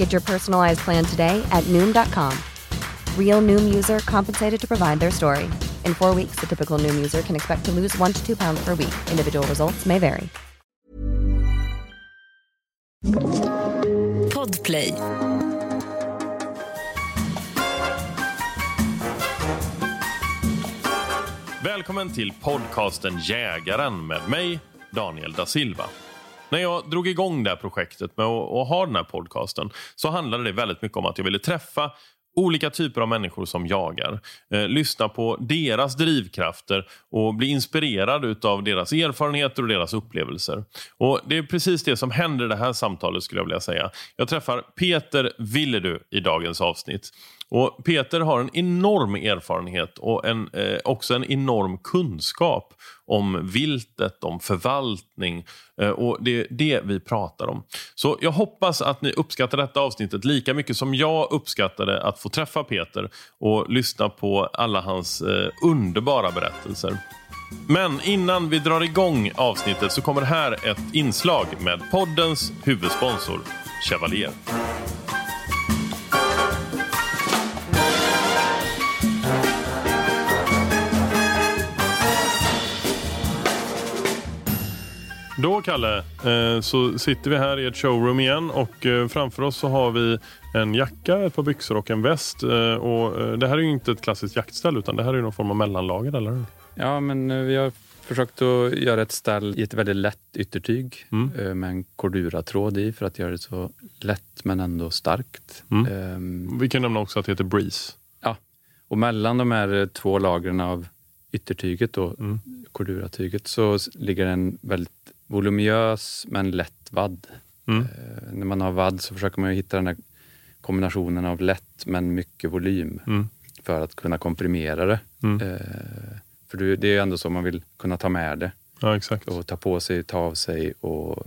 Get your personalized plan today at Noom.com. Real Noom user compensated to provide their story. In four weeks, the typical Noom user can expect to lose one to two pounds per week. Individual results may vary. Podplay. Välkommen till podcasten Jägaren med mig, Daniel da Silva. När jag drog igång det här projektet med att, ha den här podcasten så handlade det väldigt mycket om att jag ville träffa olika typer av människor som jagar. Eh, lyssna på deras drivkrafter och bli inspirerad av deras erfarenheter och deras upplevelser. Och Det är precis det som händer i det här samtalet skulle jag vilja säga. Jag träffar Peter Villedu i dagens avsnitt. Och Peter har en enorm erfarenhet och en, eh, också en enorm kunskap om viltet, om förvaltning eh, och det är det vi pratar om. Så jag hoppas att ni uppskattar detta avsnittet lika mycket som jag uppskattade att få träffa Peter och lyssna på alla hans eh, underbara berättelser. Men innan vi drar igång avsnittet så kommer här ett inslag med poddens huvudsponsor Chevalier. Då, Kalle, eh, så sitter vi här i ett showroom igen och eh, framför oss så har vi en jacka, ett par byxor och en väst. Eh, och det här är ju inte ett klassiskt jaktställ utan det här är någon form av mellanlager, eller hur? Ja, men vi har försökt att göra ett ställ i ett väldigt lätt yttertyg mm. med en corduratråd i för att göra det så lätt men ändå starkt. Mm. Um, vi kan nämna också att det heter Breeze. Ja, och mellan de här två lagren av yttertyget, då, mm. corduratyget, så ligger en väldigt voluminös men lätt vadd. Mm. Eh, när man har vadd så försöker man hitta den här kombinationen av lätt men mycket volym mm. för att kunna komprimera det. Mm. Eh, för det är ändå så man vill kunna ta med det. Ja. Och ta på sig, ta av sig och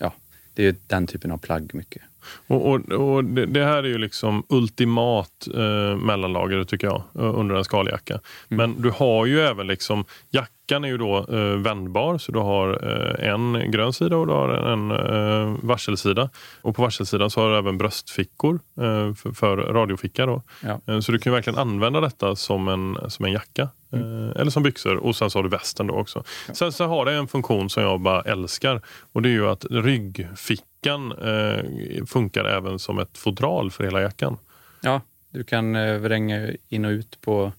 ja, det är den typen av plagg mycket. Och, och, och det, det, här är ju liksom ultimat eh, mellanlager tycker jag, under en skaljacka. Mm. Men du har ju även liksom Jackan är ju då eh, vändbar så du har eh, en grön sida och du har en eh, varselsida. Och på varselsidan så har du även bröstfickor eh, för, för radioficka. Då. Ja. Eh, så du kan verkligen använda detta som en, som en jacka. Mm. Eller som byxor och sen så har du västen då också. Ja. Sen så har det en funktion som jag bara älskar och det är ju att ryggfickan eh, funkar även som ett fodral för hela jackan. Ja, du kan eh, vränga in och ut på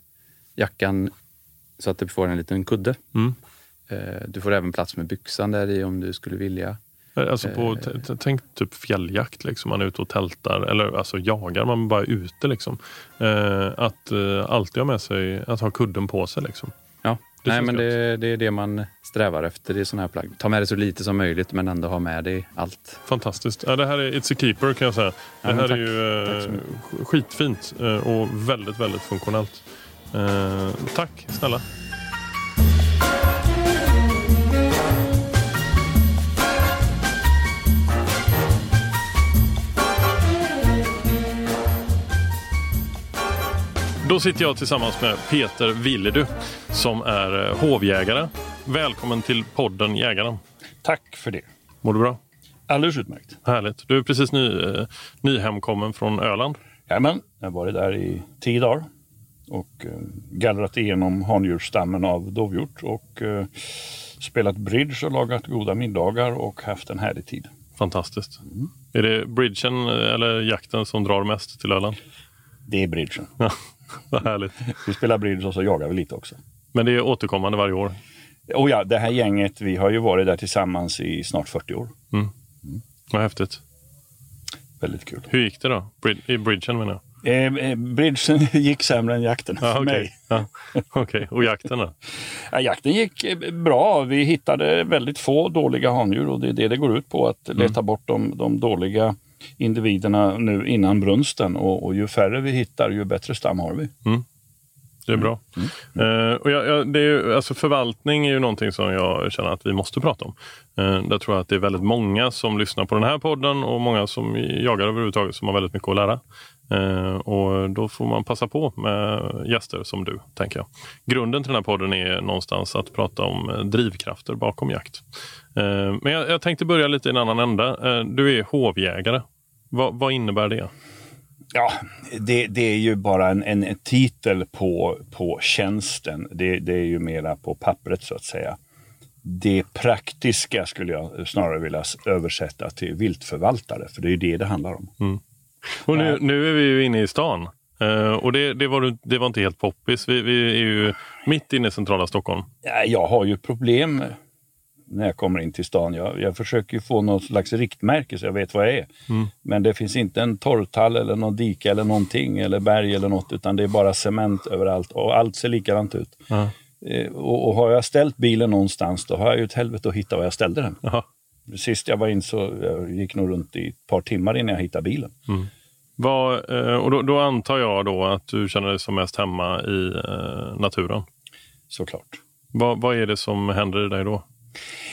jackan så att du får en liten kudde. Mm. Eh, du får även plats med byxan där i om du skulle vilja. Eh, alltså på, tänk typ fjälljakt, liksom. man är ute och tältar eller alltså jagar, man bara är ute. Liksom. att alltid ha med sig, att ha kudden på sig. Liksom. Ja, Nej, men det, det, är det man strävar efter i sådana här plagg. Ta med dig så lite som möjligt men ändå ha med dig allt. Fantastiskt. Ja, det här är It's a keeper kan jag säga. Det här är ju eh, skitfint eh, och väldigt, väldigt funktionellt. Eh, tack snälla. Då sitter jag tillsammans med Peter Villedu som är hovjägare. Välkommen till podden Jägaren. Tack för det. Mår du bra? Alldeles utmärkt. Härligt. Du är precis ny, eh, nyhemkommen från Öland. Jajamän, jag har varit där i tio dagar och eh, gallrat igenom handjursstammen av dovhjort och eh, spelat bridge och lagat goda middagar och haft en härlig tid. Fantastiskt. Är det bridgen eh, eller jakten som drar mest till Öland? Det är bridgen. Ja, vad härligt. Vi spelar bridge och så jagar vi lite också. Men det är återkommande varje år? Och ja, det här gänget, vi har ju varit där tillsammans i snart 40 år. Vad häftigt. Väldigt kul. Hur gick det då? Brid- I bridgen menar jag. Eh, eh, bridgen gick sämre än jakten Ja, för okej. mig. Ja, okej. Och jakten då? Ja, jakten gick eh, bra. Vi hittade väldigt få dåliga handjur och det är det det går ut på. Att Mm. leta bort de, de dåliga individerna nu innan brunsten. Och, och ju färre vi hittar, ju bättre stam har vi. Det är bra. Eh, och jag, jag, det är ju, alltså förvaltning är ju någonting som jag känner att vi måste prata om. Uh, där tror jag att det är väldigt många som lyssnar på den här podden och många som jagar överhuvudtaget som har väldigt mycket att lära. Eh, och Då får man passa på med gäster som du, tänker jag. Grunden till den här podden är någonstans att prata om drivkrafter bakom jakt. Eh, men jag, jag tänkte börja lite i en annan ända. Eh, du är hovjägare. Vad, vad innebär det? Ja, det, det är ju bara en, en, titel på, på tjänsten. Det, det är ju mera på pappret så att säga. Det praktiska skulle jag snarare vilja översätta till viltförvaltare, för det är ju det det handlar om. Och nu, nu är vi ju inne i stan. Eh, och det, det, var, det var inte helt poppis. Vi, vi är ju mitt inne i centrala Stockholm. Ja, Jag har ju problem när jag kommer in till stan. Jag, jag försöker få något slags riktmärke så jag vet vad jag är. Men det finns inte en torrtall eller någon dike eller någonting eller berg eller något utan det är bara cement överallt och allt ser likadant ut. Ja. Eh, Och, och har jag ställt bilen någonstans då har jag ju ett helvete att hitta var jag ställde den. Jaha. Sist jag var in så jag gick nog runt i ett par timmar innan jag hittade bilen. Vad, eh, och då, då antar jag då att du känner dig som mest hemma i eh, naturen. Såklart. Vad, vad är det som händer i dig då?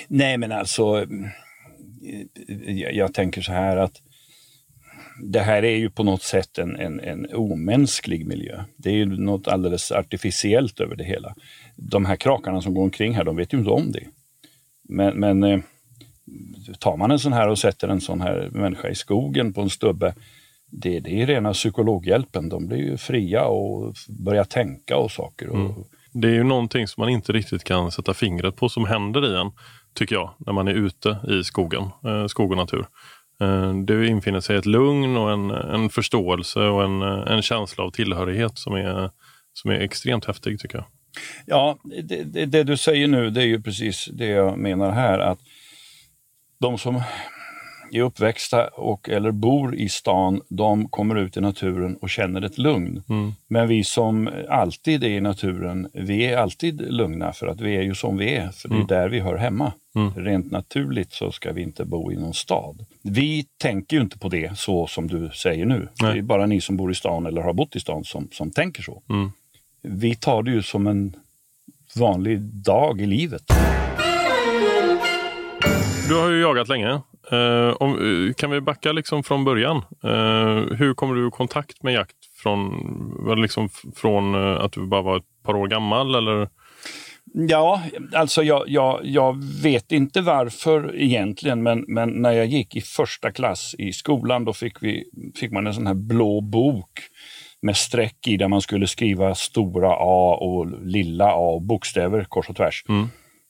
Nej, men alltså, eh, jag, jag tänker så här att det här är ju på något sätt en, en, en omänsklig miljö. Det är ju något alldeles artificiellt över det hela. De här krakarna som går omkring här, de vet ju inte om det. Men, men eh, tar man en sån här och sätter en sån här människa i skogen på en stubbe, det, det är rena psykologhjälpen. De blir ju fria och börjar tänka och saker. Och, mm. Det är ju någonting som man inte riktigt kan sätta fingret på som händer i en, tycker jag, när man är ute i skogen, eh, skog och natur. Eh, det infinner sig ett lugn och en, en förståelse och en, eh, en känsla av tillhörighet som är, som är extremt häftig, tycker jag. Ja, det, det, det du säger nu det är ju precis det jag menar här. att De som är uppväxta och eller bor i stan, de kommer ut i naturen och känner ett lugn. Men vi som alltid är i naturen, vi är alltid lugna för att vi är ju som vi är, för det är där vi hör hemma. Rent naturligt så ska vi inte bo i någon stad. Vi tänker ju inte på det så som du säger nu. Det är bara ni som bor i stan eller har bott i stan som, som tänker så. Vi tar det ju som en vanlig dag i livet. Du har ju jagat länge. Eh, om, eh, kan vi backa liksom från början? Eh, hur kommer du i kontakt med jakt från, liksom från att du bara var ett par år gammal? Eller? Ja, alltså jag, jag, jag vet inte varför egentligen, men, men när jag gick i första klass i skolan då fick, vi, fick man en sån här blå bok med streck i där man skulle skriva stora A och lilla A, bokstäver kors och tvärs.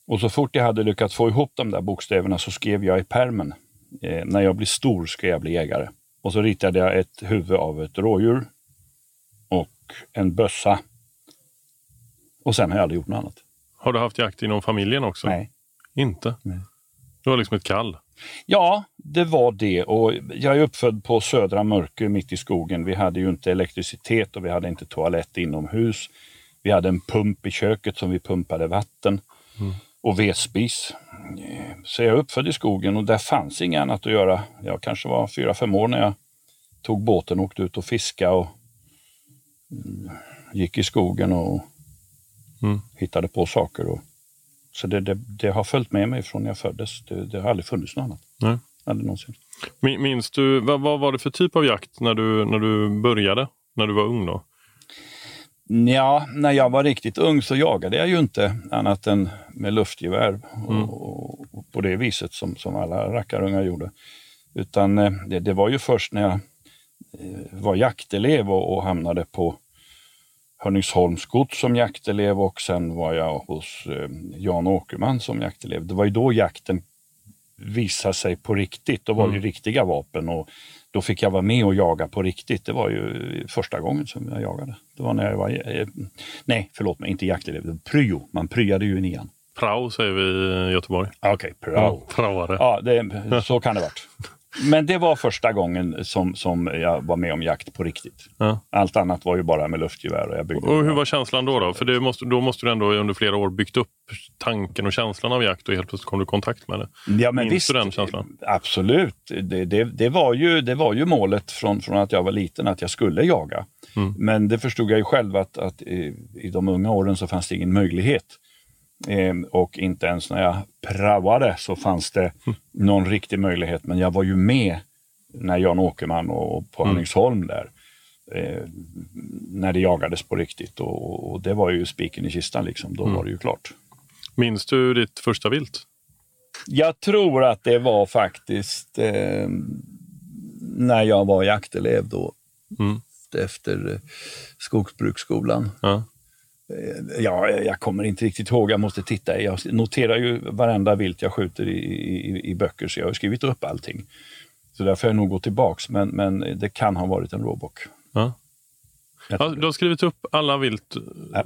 Och så fort jag hade lyckats få ihop de där bokstäverna så skrev jag i permen eh, när jag blir stor ska jag bli jägare. Och så ritade jag ett huvud av ett rådjur och en bössa. Och sen har jag aldrig gjort något annat. Har du haft jakt inom familjen också? Nej. Inte? Nej. Du var liksom ett kall? Ja, det var det. Och jag är uppfödd på södra Mörkö mitt i skogen. Vi hade ju inte elektricitet och vi hade inte toalett inomhus. Vi hade en pump i köket som vi pumpade vatten och vedspis. Så jag är uppfödd i skogen och där fanns inget annat att göra. Jag kanske var fyra, fem år när jag tog båten och åkte ut och fiskade och mm, gick i skogen och Mm. hittade på saker. Och, så det, det, det har följt med mig från jag föddes. Det, det har aldrig funnits något annat. Nej. Aldrig någonsin. Min- Minns du, vad, vad var det för typ av jakt när du, när du började? När du var ung då? Ja, när jag var riktigt ung så jagade jag ju inte annat än med luftgevär och, Mm. och, och på det viset som, som alla rackarungar gjorde. Utan eh, det, det var ju först när jag eh, var jaktelev och, och hamnade på Hörningsholms gods som jaktelev och sen var jag hos eh, Jan Åkerman som jaktelev. Det var ju då jakten visade sig på riktigt. Då var det ju riktiga vapen och då fick jag vara med och jaga på riktigt. Det var ju första gången som jag jagade. Det var när jag var, eh, nej förlåt mig, inte jaktelev, pryo. Man pryade ju i nian. Prao säger vi i Göteborg. Okej, pryo. Ja, praoare. Ja, det, så kan det varit. Men det var första gången som, som jag var med om jakt på riktigt. Ja. Allt annat var ju bara med luftgevär. Och jag byggde Och hur var känslan då? då? För det måste, då måste du ändå under flera år byggt upp tanken och känslan av jakt och helt plötsligt kom du i kontakt med det. Ja, men Minns visst, du den känslan? Absolut. Det, det, det, var ju, det var ju målet från, från att jag var liten, att jag skulle jaga. Mm. Men det förstod jag ju själv att, att i, i de unga åren så fanns det ingen möjlighet. Ehm, och inte ens när jag praoade så fanns det Mm. någon riktig möjlighet. Men jag var ju med när Jan Åkerman och på Mm. Hörningsholm där. Eh, när det jagades på riktigt och, och det var ju spiken i kistan liksom. Då Mm. var det ju klart. Minns du ditt första vilt? Jag tror att det var faktiskt eh, när jag var jaktelev då. Mm. Efter eh, Skogsbruksskolan. Ja. Ja, jag kommer inte riktigt ihåg, jag måste titta. Jag noterar ju varenda vilt jag skjuter i, i, i böcker, så jag har skrivit upp allting. Så där får jag nog gå tillbaks, men, men det kan ha varit en råbock. Ja. Ja, du har skrivit upp alla vilt. Ja.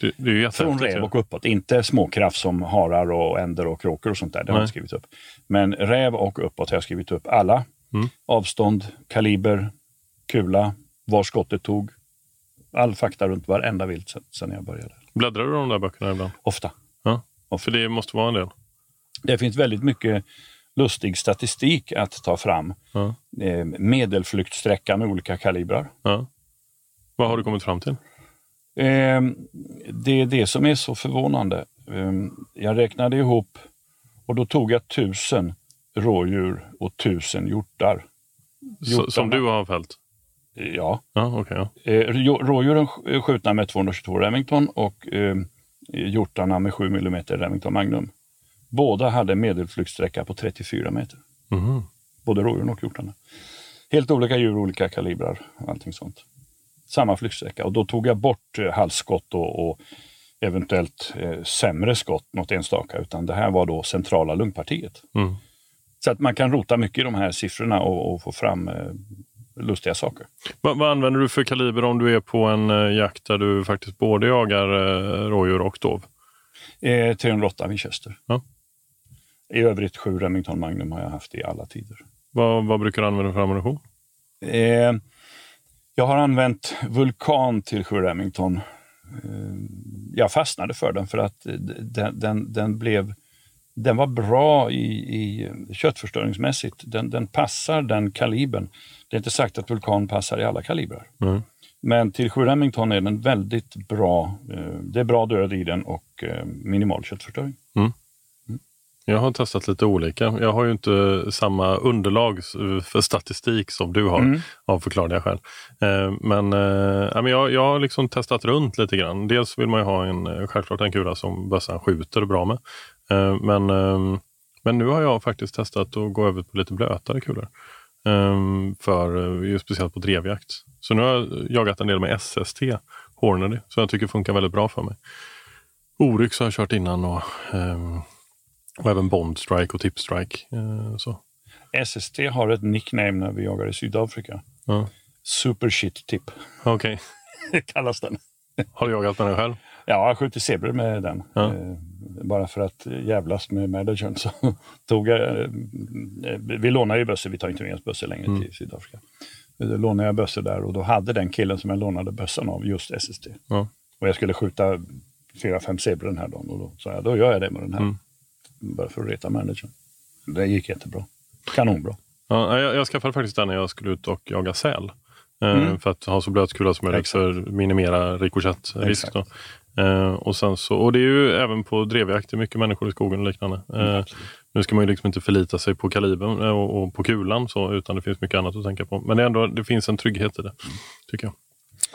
Är ju Från räv och uppåt. Inte småkraft som harar och änder och kråkor och sånt där. Det har jag skrivit upp. Men räv och uppåt har jag skrivit upp alla. Mm. Avstånd, kaliber, kula, var skottet tog. All fakta runt varenda vilt sen jag började. Bläddrar du de där böckerna ibland? Ofta. För det måste vara en del. Det finns väldigt mycket lustig statistik att ta fram. Ja. Eh, medelflyktsträcka med olika kalibrar. Ja. Vad har du kommit fram till? Eh, det är det som är så förvånande. Eh, jag räknade ihop och då tog jag tusen rådjur och tusen hjortar. Så, som du har fällt? Eh, Ja, Ja, okej. ja. eh, rå- rådjuren sk- skjutna med 222 Remington och eh, hjortarna med 7 mm Remington Magnum. Båda hade medelflyktsträcka på 34 meter. Mhm. Både rådjuren och hjortarna. Helt olika djur, olika kalibrar och allting sånt. Samma flyktsträcka och då tog jag bort eh, halsskott och, och eventuellt eh, sämre skott, något enstaka, utan det här var då centrala lungpartiet. Mm. Så att man kan rota mycket i de här siffrorna och, och få fram eh, lustiga saker. Vad, vad använder du för kaliber om du är på en eh, jakt där du faktiskt både jagar eh, rådjur och dov? Eh, 308 Winchester. Ja. I övrigt 7 Remington Magnum har jag haft i alla tider. Vad, vad brukar du använda för ammunition? Eh, jag har använt Vulkan till 7 Remington. Eh, jag fastnade för den för att eh, den, den, den blev den var bra i, i köttförstöringsmässigt. Den, den passar den kalibern. Det är inte sagt att Vulkan passar i alla kalibrar. Mm. Men till 7 Remington är den väldigt bra. Eh, det är bra död i den och eh, minimal köttförstöring. Jag har testat lite olika. Jag har ju inte samma underlag för statistik som du har Mm. av förklarliga skäl. Eh, Men, ja, men jag, jag har liksom testat runt lite grann. Dels vill man ju ha en, självklart en kula som bössan skjuter bra med. Men, men nu har jag faktiskt testat att gå över på lite blötare kulor. Eh, För eh, just speciellt på drevjakt. Så nu har jag jagat en del med SST Hornady som jag tycker funkar väldigt bra för mig. Oryx har jag kört innan och ehm, och även Bond Strike och Tip Strike. Eh, så. SST har ett nickname när vi jagar i Sydafrika. Ja. Super shit tip Okej, kallas den. har du jagat med den själv? Ja, jag har skjutit zebror med den. Ja. Eh, bara för att jävlas med Madison så tog jag... Eh, vi lånar ju bössor, vi tar inte med oss bössor längre Mm. till Sydafrika. Då lånade jag bössor där och då hade den killen som jag lånade bössan av just SST. Ja. Och jag skulle skjuta fyra, fem zebror den här dagen och då sa jag, då gör jag det med den här. Mm. Bara för att reta managern. Det gick jättebra. Kanonbra. Ja, jag, jag skaffade faktiskt den när jag skulle ut och jaga säl. Eh, Mm. För att ha så blöt kula som möjligt för att minimera rikoschettrisk. Eh, och, sen så, och det är ju även på drevjakt, det är mycket människor i skogen och liknande. Eh, nu ska man ju liksom inte förlita sig på kalibern eh, och, och på kulan så, utan det finns mycket annat att tänka på. Men det, ändå, det finns en trygghet i det, tycker jag.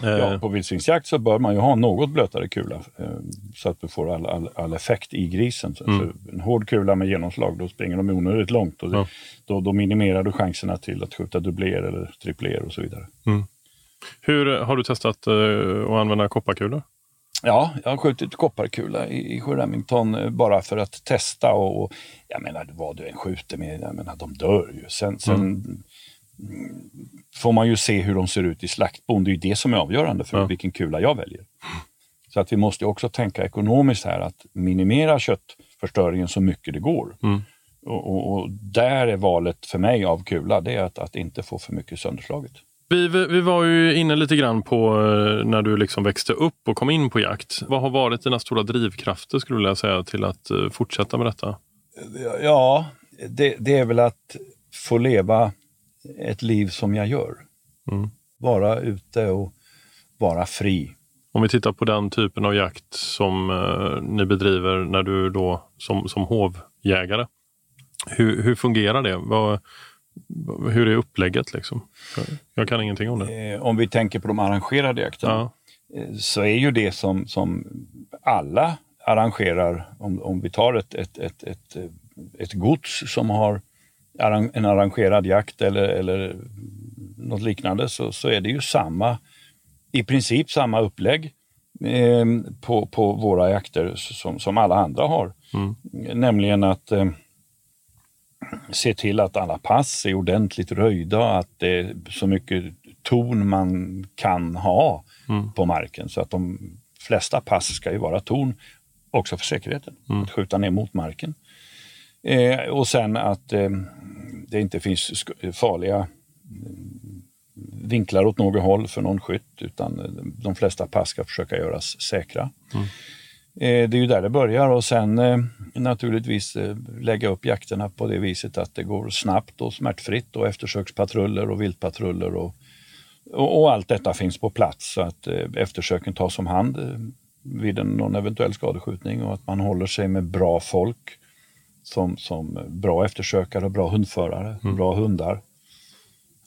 Ja, på vildsvinsjakt så bör man ju ha något blötare kula så att du får all, all, all effekt i grisen. Så, Mm. en hård kula med genomslag, då springer de onödigt långt. Och det, Ja. då, då minimerar du chanserna till att skjuta dubbler eller tripler och så vidare. Hur Har du testat eh, att använda kopparkulor? Ja, jag har skjutit kopparkula i, i Remington eh, bara för att testa. Och, och Jag menar, vad du än skjuter med, jag menar, de dör ju. Sen, sen mm, får man ju se hur de ser ut i slaktbon. Det är ju det som är avgörande för Ja. vilken kula jag väljer. Så att vi måste också tänka ekonomiskt här, att minimera köttförstöringen så mycket det går. Mm. Och, och, och där är valet för mig av kula, det är att, att inte få för mycket sönderslaget. Vi, vi var ju inne lite grann på eh, när du liksom växte upp och kom in på jakt. Vad har varit dina stora drivkrafter skulle du vilja säga till att eh, fortsätta med detta? Ja, det, det är väl att få leva ett liv som jag gör. Mm. Vara ute och vara fri. Om vi tittar på den typen av jakt som eh, ni bedriver när du då som, som hovjägare. Hur, hur fungerar det? Vad- hur är upplägget? Liksom? Jag, kan ingenting om det. Eh, om vi tänker på de arrangerade jakterna Ja. eh, så är ju det som, som alla arrangerar, om, om vi tar ett, ett, ett, ett, eh, ett gods som har en arrangerad jakt eller, eller något liknande så, så är det ju samma, i princip samma upplägg eh, på, på våra jakter som, som alla andra har. Mm. Nämligen att eh, se till att alla pass är ordentligt röjda, att det är så mycket ton man kan ha Mm. på marken. Så att de flesta pass ska ju vara torn också för säkerheten. Mm. Att skjuta ner mot marken. Eh, och sen att eh, det inte finns farliga mm, vinklar åt något håll för någon skytt utan eh, de flesta pass ska försöka göras säkra. Eh, det är ju där det börjar och sen eh, naturligtvis eh, lägga upp jakterna på det viset att det går snabbt och smärtfritt och eftersökspatruller och viltpatruller och, och, allt detta finns på plats så att eh, eftersöken tas om hand eh, vid en, någon eventuell skadeskjutning och att man håller sig med bra folk som, som bra eftersökare, bra hundförare, bra hundar.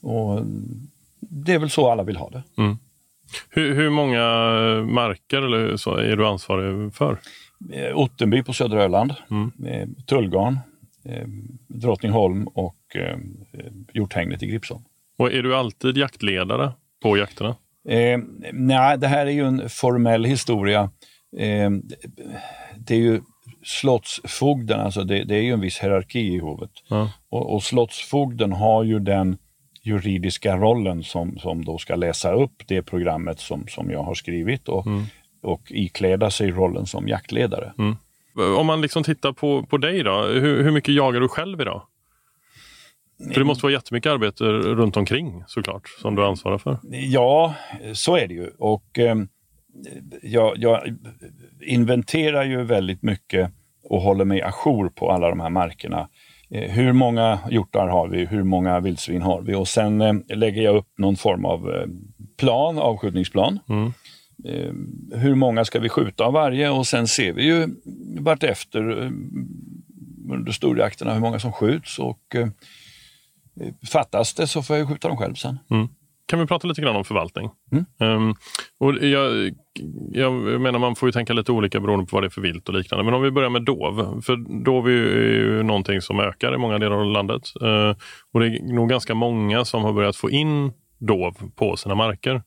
Och mm, det är väl så alla vill ha det. Hur, hur många marker eller så är du ansvarig för? Eh, Ottenby på södra Öland, Mm. eh, Tullgarn, eh, Drottningholm och Hjorthägnet i Gripsholm. Och är du alltid jaktledare på jakterna? Eh, nej, det här är ju en formell historia. Eh, det är ju slottsfogden, alltså det, det är ju en viss hierarki i hovet. Ja. Och, och slottsfogden har ju den juridiska rollen som, som då ska läsa upp det programmet som, som jag har skrivit och, och ikläda sig rollen som jaktledare. Om man liksom tittar på, på dig då, hur, hur mycket jagar du själv idag? För det måste vara jättemycket arbete runt omkring såklart, som du ansvarar för. Ja, så är det ju. Och eh, jag, jag inventerar ju väldigt mycket och håller mig ajour på alla de här markerna. Eh, hur många hjortar har vi? Hur många vildsvin har vi? Och sen eh, lägger jag upp någon form av eh, plan, avskjutningsplan. Mm. Eh, hur många ska vi skjuta av varje? Och sen ser vi ju vartefter eh, under storjakterna hur många som skjuts. Och eh, fattas det så får jag skjuta dem själv sen. Kan vi prata lite grann om förvaltning? Mm. Ehm, och jag, jag menar man får ju tänka lite olika beroende på vad det är för vilt och liknande. Men om vi börjar med dov. För dov är ju, någonting som ökar i många delar av landet. Eh, och det är nog ganska många som har börjat få in dov på sina marker.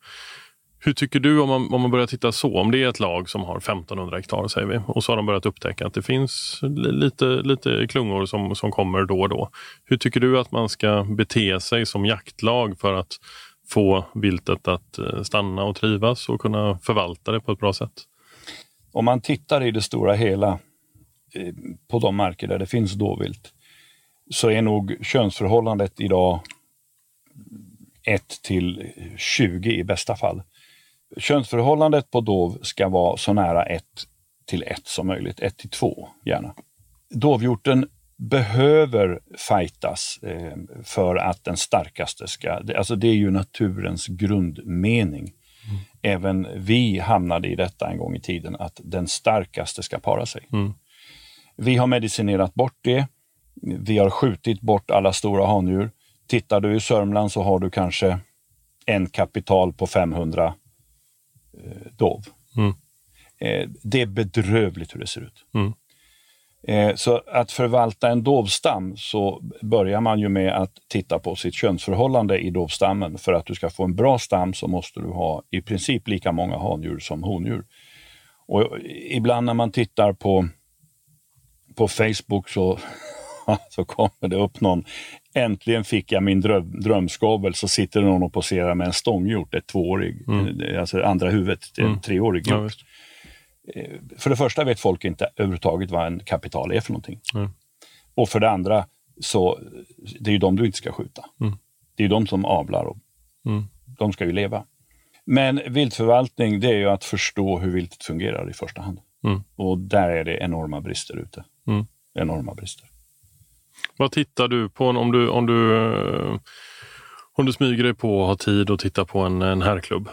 Hur tycker du om man, om man börjar titta så? Om det är ett lag som har 1500 hektar säger vi och så har de börjat upptäcka att det finns li- lite, lite klungor som, som kommer då och då. Hur tycker du att man ska bete sig som jaktlag för att få viltet att eh, stanna och trivas och kunna förvalta det på ett bra sätt? om man tittar i det stora hela eh, på de marker där det finns dåvilt så är nog könsförhållandet idag 1 till 20 i bästa fall. Könsförhållandet på dov ska vara så nära 1 till 1 som möjligt, 1 till 2 gärna. Dovhjorten behöver fightas eh, för att den starkaste ska... det- Alltså det är ju naturens grundmening. Även vi hamnade i detta en gång i tiden, att den starkaste ska para sig. Mm. Vi har medicinerat bort det. Vi har skjutit bort alla stora handjur. Tittar du i Sörmland så har du kanske en kapital på 500 eh, dov. Mm. Eh, det är bedrövligt hur det ser ut. Eh, så att förvalta en dovstam så börjar man ju med att titta på sitt könsförhållande i dovstammen. För att du ska få en bra stam så måste du ha i princip lika många handjur som hondjur. Och ibland när man tittar på, på Facebook så, så kommer det upp någon Äntligen fick jag min dröm, drömskavel, så sitter någon och poserar med en stångjort, ett tvåårig, Mm. alltså andra huvudet, Mm. treårig Ja, hjort. visst. Eh, För det första vet folk inte överhuvudtaget vad en kapital är för någonting. Mm. Och för det andra, så det är ju de du inte ska skjuta. Mm. Det är ju de som avlar och Mm. de ska ju leva. Men viltförvaltning, det är ju att förstå hur viltet fungerar i första hand. Mm. Och där är det enorma brister ute. Mm. Enorma brister. Vad tittar du på om du, om du, eh, om du smyger dig på och har tid att titta på en, en herrklubb?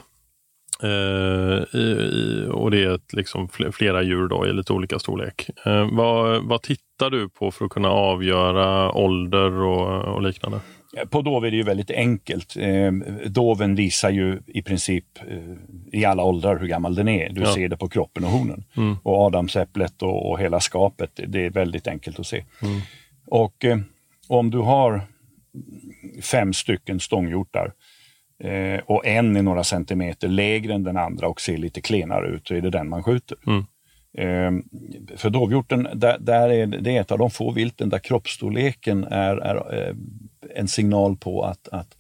Eh, i, i, och det är liksom fl- flera djur då, i lite olika storlek. Eh, vad, vad tittar du på för att kunna avgöra ålder och, och liknande? På dov är det ju väldigt enkelt. Eh, doven visar ju i princip eh, i alla åldrar hur gammal den är. Du Ja. ser det på kroppen och hornen. Mm. Och adamsäpplet och, och hela skapet, det är väldigt enkelt att se. Mm. Och eh, om du har fem stycken stånghjortar eh, och en är några centimeter lägre än den andra och ser lite klenare ut, så är det den man skjuter. Mm. Eh, för dovhjorten, där, där är, det är ett av de få vilten där kroppsstorleken är, är eh, en signal på att, att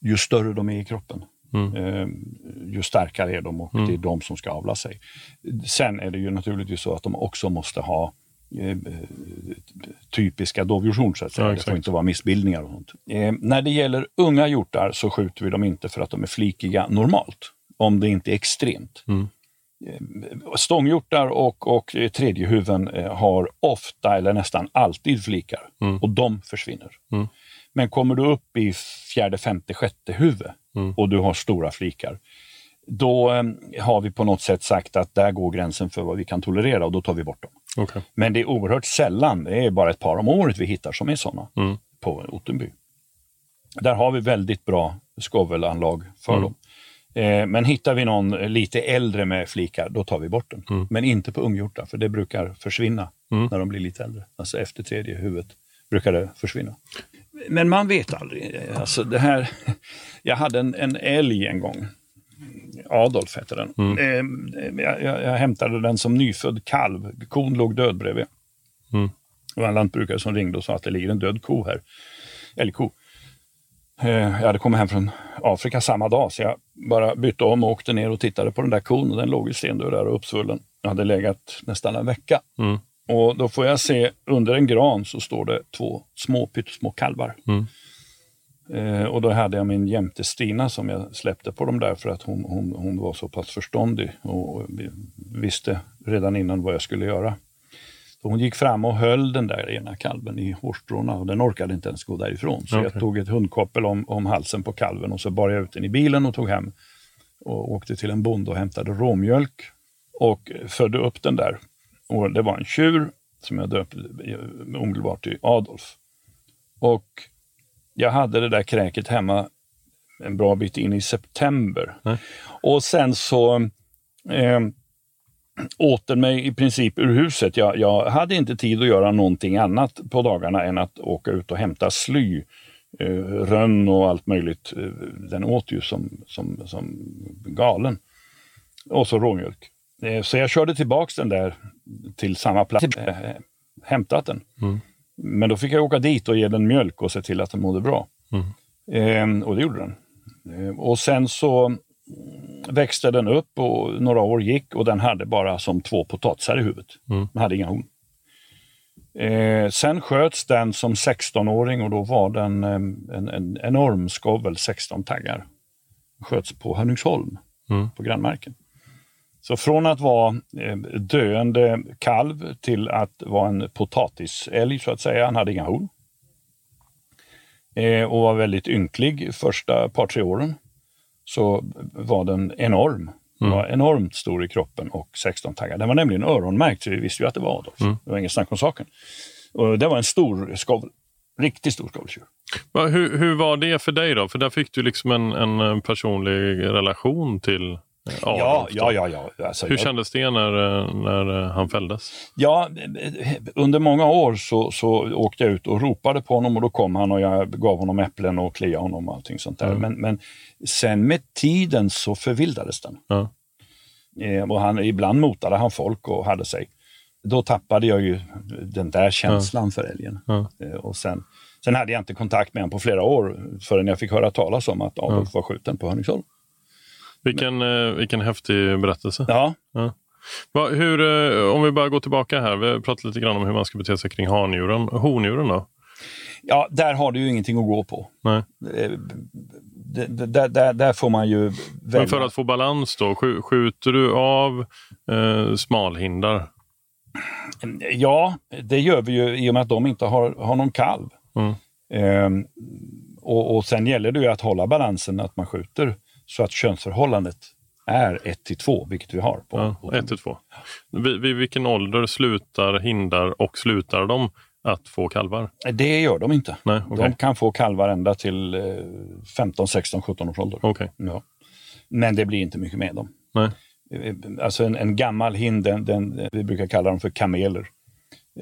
ju större de är i kroppen, Mm. eh, ju starkare är de och Mm. det är de som ska avla sig. Sen är det ju naturligtvis så att de också måste ha typiska dovhjortshorn så att säga. Ja, det får inte vara missbildningar och sånt. Eh, när det gäller unga hjortar så skjuter vi dem inte för att de är flikiga normalt, om det inte är extremt. Mm. Stånghjortar och, och eh, tredjehuven eh, har ofta eller nästan alltid flikar Mm. och de försvinner. Mm. Men kommer du upp i fjärde, femte, sjätte huvud Mm. och du har stora flikar, då eh, har vi på något sätt sagt att där går gränsen för vad vi kan tolerera och då tar vi bort dem. Okej. Men det är oerhört sällan, det är bara ett par om året vi hittar som är sådana Mm. på Ottenby. Där har vi väldigt bra skovelanlag för Mm. dem. Eh, men hittar vi någon lite äldre med flikar, då tar vi bort den. Mm. Men inte på unghjortar, för det brukar försvinna Mm. när de blir lite äldre. Alltså efter tredje huvudet brukar det försvinna. Men man vet aldrig. Alltså det här, jag hade en, en älg en gång. Adolf hette den. Mm. Eh, jag, jag, hämtade den som nyfödd kalv. Kon låg död bredvid. Mm. Det var en lantbrukare som ringde och sa att det ligger en död ko här. Älgko. Eh, Jag hade kommit hem från Afrika samma dag så jag bara bytte om och åkte ner och tittade på den där kon och den låg ju stendöd där och uppsvullen. Jag hade legat nästan en vecka. Mm. Och då får jag se under en gran så står det två små pyttesmå kalvar. Mm. Eh, och då hade jag min jämte Stina som jag släppte på dem där för att hon, hon, hon var så pass förståndig och vi- visste redan innan vad jag skulle göra. Så hon gick fram och höll den där ena kalven i hårstråna och den orkade inte ens gå därifrån. Så Okej. jag tog ett hundkoppel om, om halsen på kalven och så bar jag ut den i bilen och tog hem och åkte till en bonde och hämtade råmjölk och födde upp den där. Och det var en tjur som jag döpte omedelbart till Adolf. Och jag hade det där kräket hemma en bra bit in i september. Nej. Och sen så eh, åt den mig i princip ur huset. Jag, jag hade inte tid att göra någonting annat på dagarna än att åka ut och hämta sly, eh, rönn och allt möjligt. Eh, Den åt ju som, som, som galen. Och så råmjölk. Eh, så jag körde tillbaks den där till samma plats, eh, hämtat den. Mm. Men då fick jag åka dit och ge den mjölk och se till att den mådde bra. Mm. Eh, och det gjorde den. Eh, och sen så växte den upp och några år gick och den hade bara som två potatisar i huvudet. Mm. Den hade inga horn. Eh, sen sköts den som 16-åring och då var den eh, en, en enorm skovel, 16 taggar. Sköts på Hörningsholm Mm. på grannmarken. Så från att vara eh, döende kalv till att vara en potatisälg så att säga. Han hade inga horn. Eh, och var väldigt ynklig första par tre åren. Så var den enorm. Den var enormt stor i kroppen och 16 taggar. Den var nämligen öronmärkt så vi visste ju att det var Adolf. Det var ingen snack om saken. Och det var en stor skovel. Riktigt stor skoveltjur. Va, hur, hur var det för dig då? För där fick du liksom en, en personlig relation till Ja, ja, ja. ja. Alltså, Hur jag, kändes det när, eh, när eh, han fälldes? ja, under många år så, så åkte jag ut och ropade på honom och då kom han och jag gav honom äpplen och kliade honom och allting sånt där. Mm. Men, men sen med tiden så förvildades den. Eh, och han, ibland motade han folk och hade sig. Då tappade jag ju den där känslan för älgen. Eh, och sen, sen hade jag inte kontakt med honom på flera år förrän jag fick höra talas om att Adolf var skjuten på Hörningsholm. Vilken, eh, vilken häftig berättelse. Ja, Va, hur, eh, om vi bara går tillbaka här. Vi har pratat lite grann om hur man ska bete sig kring handjuren. Hondjuren då? ja, där har du ju ingenting att gå på. Nej. Eh, det- det- Där, där, där får man ju välja. Men för att få balans då, skj- skjuter du av eh, smalhindar? Ja, det gör vi ju i och med att de inte har, har någon kalv. Mm. Ehm, och, och sen gäller det ju att hålla balansen, att man skjuter så att könsförhållandet är 1 till 2, vilket vi har. På, Ja, ett till två. Vid, vid vilken ålder slutar hindar och slutar de att få kalvar? Det gör de inte. Nej, okej. De kan få kalvar ända till eh, 15, 16, 17 års ålder. Okej. Ja. Men det blir inte mycket med dem. Nej. Eh, Alltså en, en gammal hind, den, den, vi brukar kalla dem för kameler.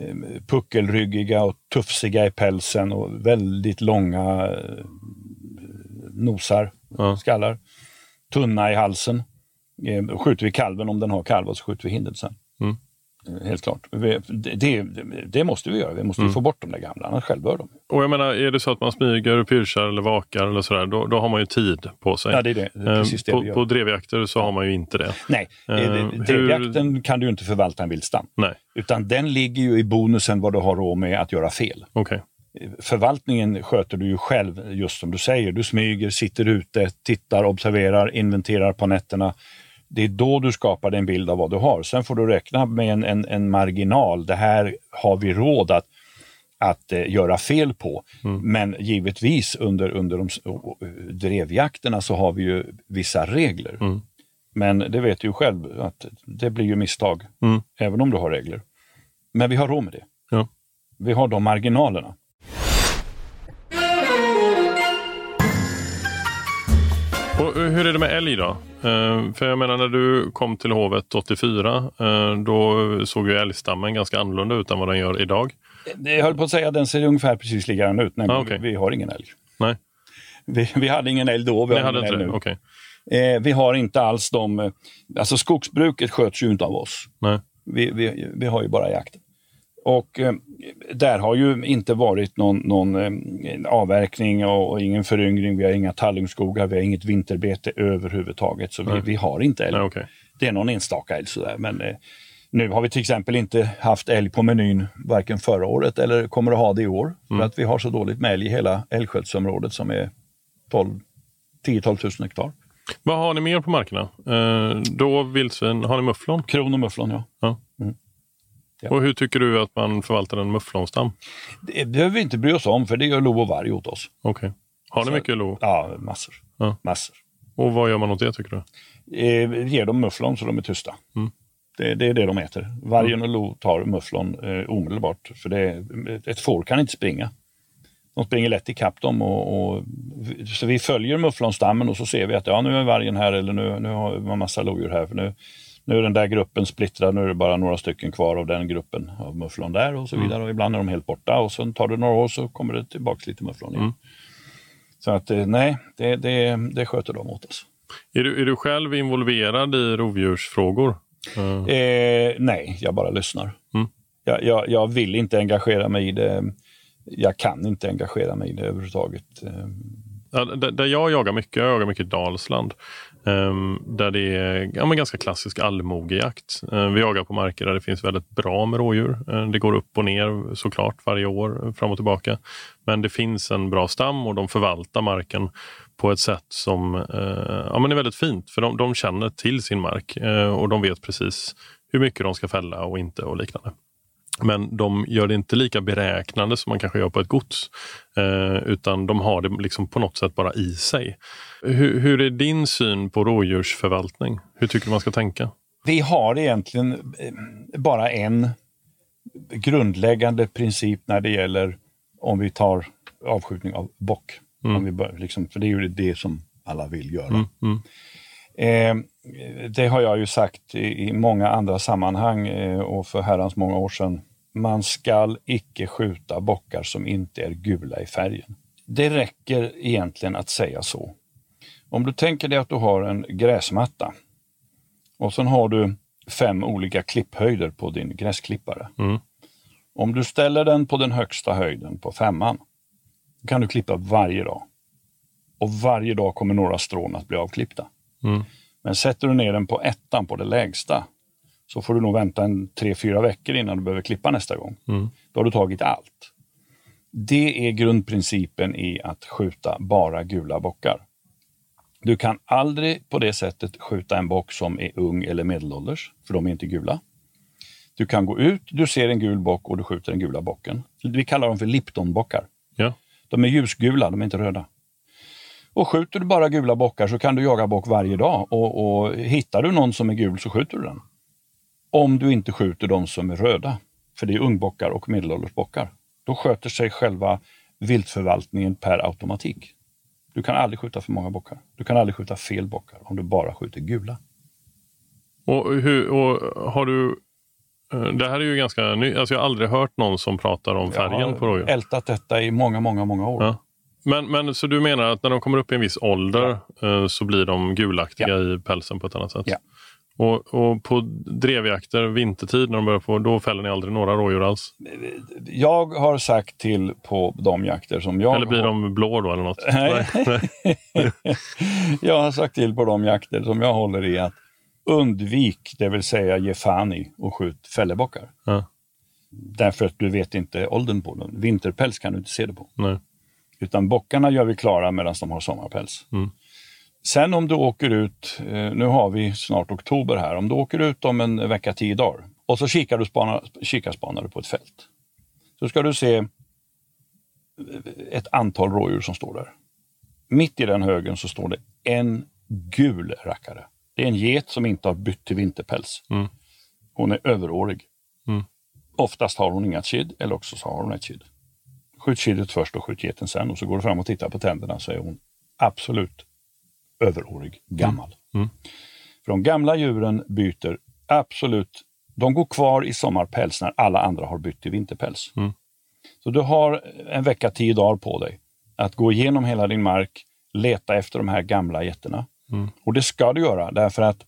Eh, Puckelryggiga och tufsiga i pälsen och väldigt långa eh, nosar, Ja. skallar. Tunna i halsen. Eh, Skjuter vi kalven om den har kalvar så skjuter vi hinden sen. Mm. Eh, Helt klart. Vi- Det, det, måste vi göra. Vi måste Mm. få bort de där gamla, annars självdör de. Och jag menar, är det så att man smyger, pyrschar eller vakar eller sådär, då, då har man ju tid på sig. Ja, det är det. Det är Eh, precis det på, på drevjakter så har man ju inte det. Nej, Eh, eh, hur- drevjakten kan du inte förvalta en vildstam. Nej, Utan den ligger ju i bonusen vad du har råd med att göra fel. okej. Förvaltningen sköter du ju själv, just som du säger. Du smyger, sitter ute, tittar, observerar, inventerar på nätterna. Det är då du skapar en bild av vad du har. Sen får du räkna med en, en, en marginal. Det här har vi råd att, att eh, göra fel på. Men givetvis under, under de drevjakterna så har vi ju vissa regler. Mm. Men det vet du ju själv att det blir ju misstag, Mm. även om du har regler. Men vi har råd med det. Ja. Vi har de marginalerna. Och eh, hur är det med älg då? Eh, för jag menar när du kom till hovet 84, eh, då såg ju älgstammen ganska annorlunda ut än vad den gör idag. Jag höll på att säga den ser ungefär precis likadan ut. Nej, Ah, okej. vi, vi har ingen älg. Nej, Vi, vi hade ingen älg då, vi ni har ingen älg nu. Okej. Eh, vi har inte alls de... Alltså skogsbruket sköts ju inte av oss. Nej. Vi, vi, vi har ju bara jakten. Och eh, där har ju inte varit någon, någon eh, avverkning och, och ingen föryngring. Vi har inga tallungskogar, vi har inget vinterbete överhuvudtaget. Så vi, vi har inte älg. Nej, okej. Det är någon enstaka älg sådär. Men eh, nu har vi till exempel inte haft älg på menyn varken förra året eller kommer att ha det i år. För Mm. att vi har så dåligt med älg i hela älgskötselområdet som är 12 10-12 000 hektar. Vad har ni mer på markerna? Eh, då vildsvin, har ni mufflon? Kron och mufflon, ja. Ja. Mm. Ja. Och hur tycker du att man förvaltar en mufflonstam? Det behöver vi inte bry oss om för det gör lo och varg åt oss. Okej. Har ni Så- mycket lo? Ja, massor. Ja. massor. Och vad gör man åt det tycker du? Eh, ger dem mufflon så de är tysta. Mm. Det, det är det de äter. Vargen och lo tar mufflon eh, omedelbart. För det, ett får kan inte springa. De springer lätt ikapp dem. Och, och, så vi följer mufflonstammen och så ser vi att ja, nu är vargen här eller nu, nu har man massa lodjur här. För nu, nu är den där gruppen splittrad, nu är det bara några stycken kvar av den gruppen av mufflon där och så vidare. Och ibland är de helt borta och sen tar det några år så kommer det tillbaka lite mufflon igen. Mm. Så att eh, nej, det, det, det sköter de åt oss. Är du, är du själv involverad i rovdjursfrågor? Eh, Eh, nej, jag bara lyssnar. Mm. Jag, jag, jag vill inte engagera mig i det. Jag kan inte engagera mig i det överhuvudtaget. Eh, där, jag jagar mycket, jag jagar mycket Dalsland. Ehm, där det är ja, men ganska klassisk allmogejakt. Ehm, vi jagar på marker där det finns väldigt bra med rådjur. Ehm, det går upp och ner såklart varje år, fram och tillbaka. Men det finns en bra stam och de förvaltar marken på ett sätt som eh, ja, men är väldigt fint. För de, de känner till sin mark eh, och de vet precis hur mycket de ska fälla och inte och liknande. Men de gör det inte lika beräknande som man kanske gör på ett gods. Eh, utan de har det liksom på något sätt bara i sig. Hur, hur är din syn på rådjursförvaltning? Hur tycker du man ska tänka? vi har egentligen eh, bara en grundläggande princip när det gäller om vi tar avskjutning av bock. Mm. Om vi bör, liksom, för det är ju det som alla vill göra. Mm, mm, Eh, det har jag ju sagt i, i många andra sammanhang eh, och för herrans många år sedan. Man skall icke skjuta bockar som inte är gula i färgen. Det räcker egentligen att säga så. Om du tänker dig att du har en gräsmatta och sen har du fem olika klipphöjder på din gräsklippare. Mm. Om du ställer den på den högsta höjden, på femman, kan du klippa varje dag. Och varje dag kommer några strån att bli avklippta. Mm. Men sätter du ner den på ettan, på det lägsta, så får du nog vänta en tre, fyra veckor innan du behöver klippa nästa gång. Mm. Då har du tagit allt. Det är grundprincipen i att skjuta bara gula bockar. Du kan aldrig på det sättet skjuta en bock som är ung eller medelålders, för de är inte gula. Du kan gå ut, du ser en gul bock och du skjuter den gula bocken. Vi kallar dem för Liptonbockar. Ja. De är ljusgula, de är inte röda. Och skjuter du bara gula bockar så kan du jaga bock varje dag och, och hittar du någon som är gul så skjuter du den. Om du inte skjuter de som är röda, för det är ungbockar och medelålders bockar. Då sköter sig själva viltförvaltningen per automatik. Du kan aldrig skjuta för många bockar. Du kan aldrig skjuta fel bockar om du bara skjuter gula. Och, hur, och har du... eh, Det här är ju ganska nytt. Alltså jag har aldrig hört någon som pratar om färgen Jag på har rådjur. ältat detta i många, många, många år. Ja. Men, men så du menar att när de kommer upp i en viss ålder eh, så blir de gulaktiga i pälsen på ett annat sätt? Ja. Och, och på drevjakter vintertid när de börjar på, då fäller ni aldrig några rådjur alls? Jag har sagt till på de jakter som jag Eller blir har... de blå då eller något? Nej. nej. jag har sagt till på de jakter som jag håller i att undvik, det vill säga ge fan i och skjut fällebockar. Ja. Därför att du vet inte åldern på dem. Vinterpäls kan du inte se det på. nej. Utan bockarna gör vi klara medan de har sommarpäls. Mm. Sen om du åker ut, eh, nu har vi snart oktober här, om du åker ut om en vecka, tio dagar och så kikar du spana, kikarspanar du på ett fält. Så ska du se eh, ett antal rådjur som står där. Mitt i den högen så står det en gul rackare. Det är en get som inte har bytt till vinterpäls. Mm. Hon är överårig. Mm. Oftast har hon inga kid eller också så har hon ett kid. Skjut kidet först och skjut geten sen och så går du fram och tittar på tänderna så är hon absolut överårig, gammal. Mm. För de gamla djuren byter absolut, de går kvar i sommarpäls när alla andra har bytt till vinterpäls. Mm. Så du har en vecka, tio dagar på dig att gå igenom hela din mark, leta efter de här gamla getterna. Mm. Och det ska du göra därför att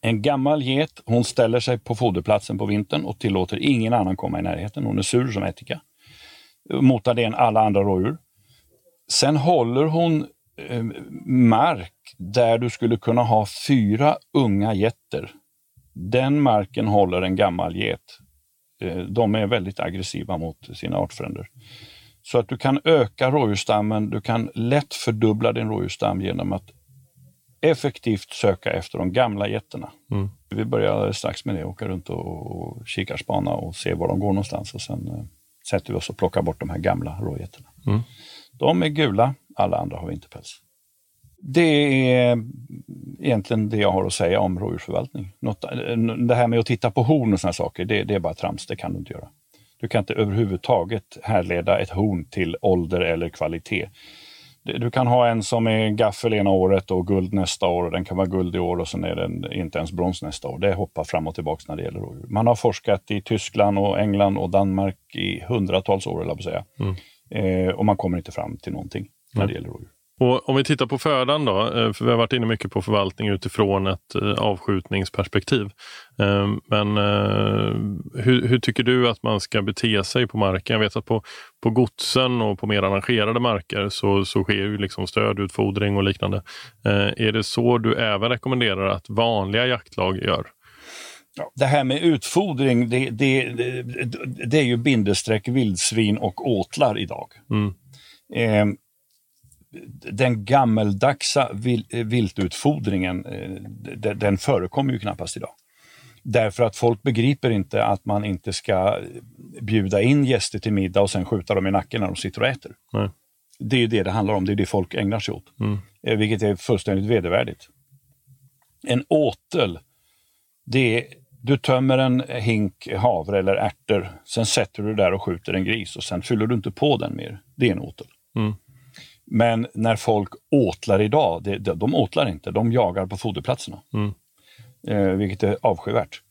en gammal get, hon ställer sig på foderplatsen på vintern och tillåter ingen annan komma i närheten. Hon är sur som ättika. Motar det än alla andra rådjur. Sen håller hon eh, mark där du skulle kunna ha fyra unga getter. Den marken håller en gammal get. Eh, de är väldigt aggressiva mot sina artfränder. Så att du kan öka rådjursstammen, du kan lätt fördubbla din rådjursstam genom att effektivt söka efter de gamla getterna. Mm. Vi börjar strax med det, åka runt och, och kikarspana och se var de går någonstans och sen eh, sätter vi oss och plockar bort de här gamla rågetterna. Mm. De är gula, alla andra har vinterpäls. Det är egentligen det jag har att säga om rådjursförvaltning. Något, eh, det här med att titta på horn och såna saker, det, det är bara trams, det kan du inte göra. Du kan inte överhuvudtaget härleda ett horn till ålder eller kvalitet. Du kan ha en som är gaffel ena året och guld nästa år och den kan vara guld i år och sen är den inte ens brons nästa år. Det hoppar fram och tillbaka när det gäller rådjur. Man har forskat i Tyskland och England och Danmark i hundratals år, eller att säga. Eh, och man kommer inte fram till någonting när det gäller rådjur. Och om vi tittar på födan då, eh, för vi har varit inne mycket på förvaltning utifrån ett eh, avskjutningsperspektiv. Eh, Men hur, hur tycker du att man ska bete sig på marken? Jag vet att på, på godsen och på mer arrangerade marker så, så sker ju liksom stödutfodring och liknande. Är det så du även rekommenderar att vanliga jaktlag gör? Det här med utfodring, det, det, det, det är ju bindestreck vildsvin och åtlar idag. Mm. Eh, den gammeldagsa vil, viltutfodringen, eh, de- den förekommer ju knappast idag. Därför att folk begriper inte att man inte ska bjuda in gäster till middag och sen skjuta dem i nacken när de sitter och äter. Nej. Det är ju det det handlar om, det är det folk ägnar sig åt. Eh, Vilket är fullständigt vedervärdigt. En åtel, det är, du tömmer en hink havre eller ärtor, sen sätter du där och skjuter en gris och sen fyller du inte på den mer. Det är en åtel. Mm. Men när folk åtlar idag, det, de, de åtlar inte, de jagar på foderplatserna. Mm. Eh, vilket är avskyvärt.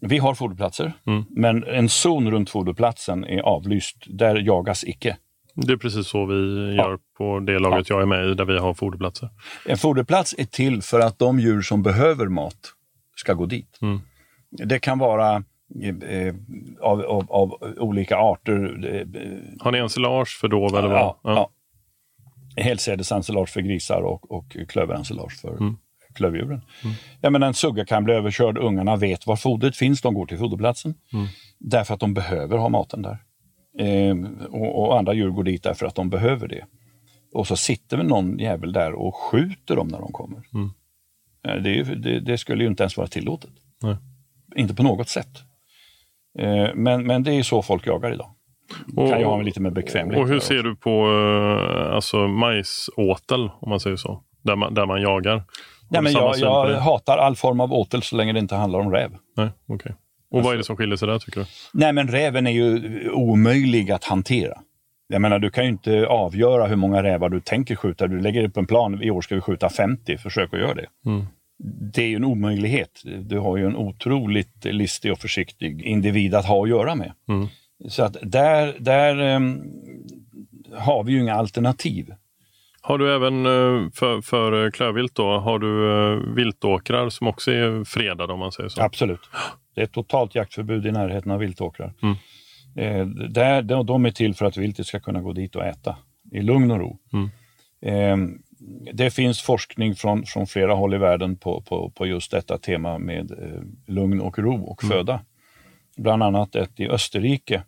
Vi har foderplatser, Mm. men en zon runt foderplatsen är avlyst. Där jagas icke. Det är precis så vi gör på det laget jag är med i, där vi har foderplatser. En foderplats är till för att de djur som behöver mat ska gå dit. Mm. Det kan vara eh, eh, av, av, av olika arter. eh, Har ni ensilage för dov eller vad? Ja, ja. Helsädesensilage för grisar och, och klöverensilage för Mm. klövdjuren. Jag menar, en sugga kan bli överkörd, ungarna vet var fodret finns, de går till foderplatsen. Mm. Därför att de behöver ha maten där. Ehm, och, och andra djur går dit därför att de behöver det. Och så sitter väl någon jävel där och skjuter dem när de kommer. Mm. Eh, Det, det, det skulle ju inte ens vara tillåtet. Nej. Inte på något sätt. Eh, Men, men det är så folk jagar idag. Och, kan ju ha lite med bekvämlighet och hur ser du på eh, alltså, majsåtel, om man säger så? Där man, där man jagar? Nej, men jag, jag hatar all form av åtel så länge det inte handlar om räv. Nej, okej. Och vad är det som skiljer sig där tycker du? Nej, men räven är ju omöjlig att hantera. Jag menar, du kan ju inte avgöra hur många rävar du tänker skjuta. Du lägger upp en plan, i år ska vi skjuta 50, försök att göra det. Mm. Det är ju en omöjlighet. Du har ju en otroligt listig och försiktig individ att ha att göra med. Mm. Så att där, där ehm, har vi ju inga alternativ. Har du även eh, för, för eh, klövvilt då, har du eh, viltåkrar som också är fredade om man säger så? Absolut. Det är totalt jaktförbud i närheten av viltåkrar. Mm. Eh, där, de, de är till för att viltet ska kunna gå dit och äta i lugn och ro. Mm. Eh, det finns forskning från, från flera håll i världen på, på, på just detta tema med eh, lugn och ro och föda. Bland annat ett i Österrike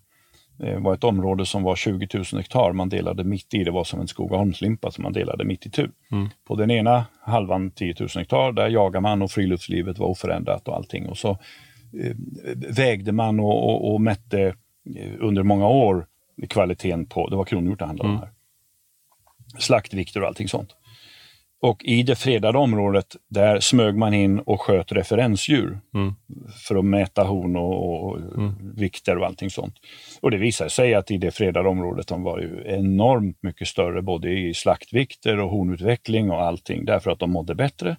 eh, var ett område som var 20 000 hektar. Man delade mitt i, det var som en Skogaholmslimpa som man delade mitt i tu. Mm. På den ena halvan 10 000 hektar, där jagar man och friluftslivet var oförändrat och allting. Och så eh, vägde man och, och, och mätte eh, under många år kvaliteten på, det var kronhjort det handlade om här. Slaktvikter och allting sånt. Och i det fredade området, där smög man in och sköt referensdjur Mm. för att mäta horn och, och vikter och allting sånt. Och det visade sig att i det fredade området de var ju enormt mycket större både i slaktvikter och hornutveckling och allting därför att de mådde bättre.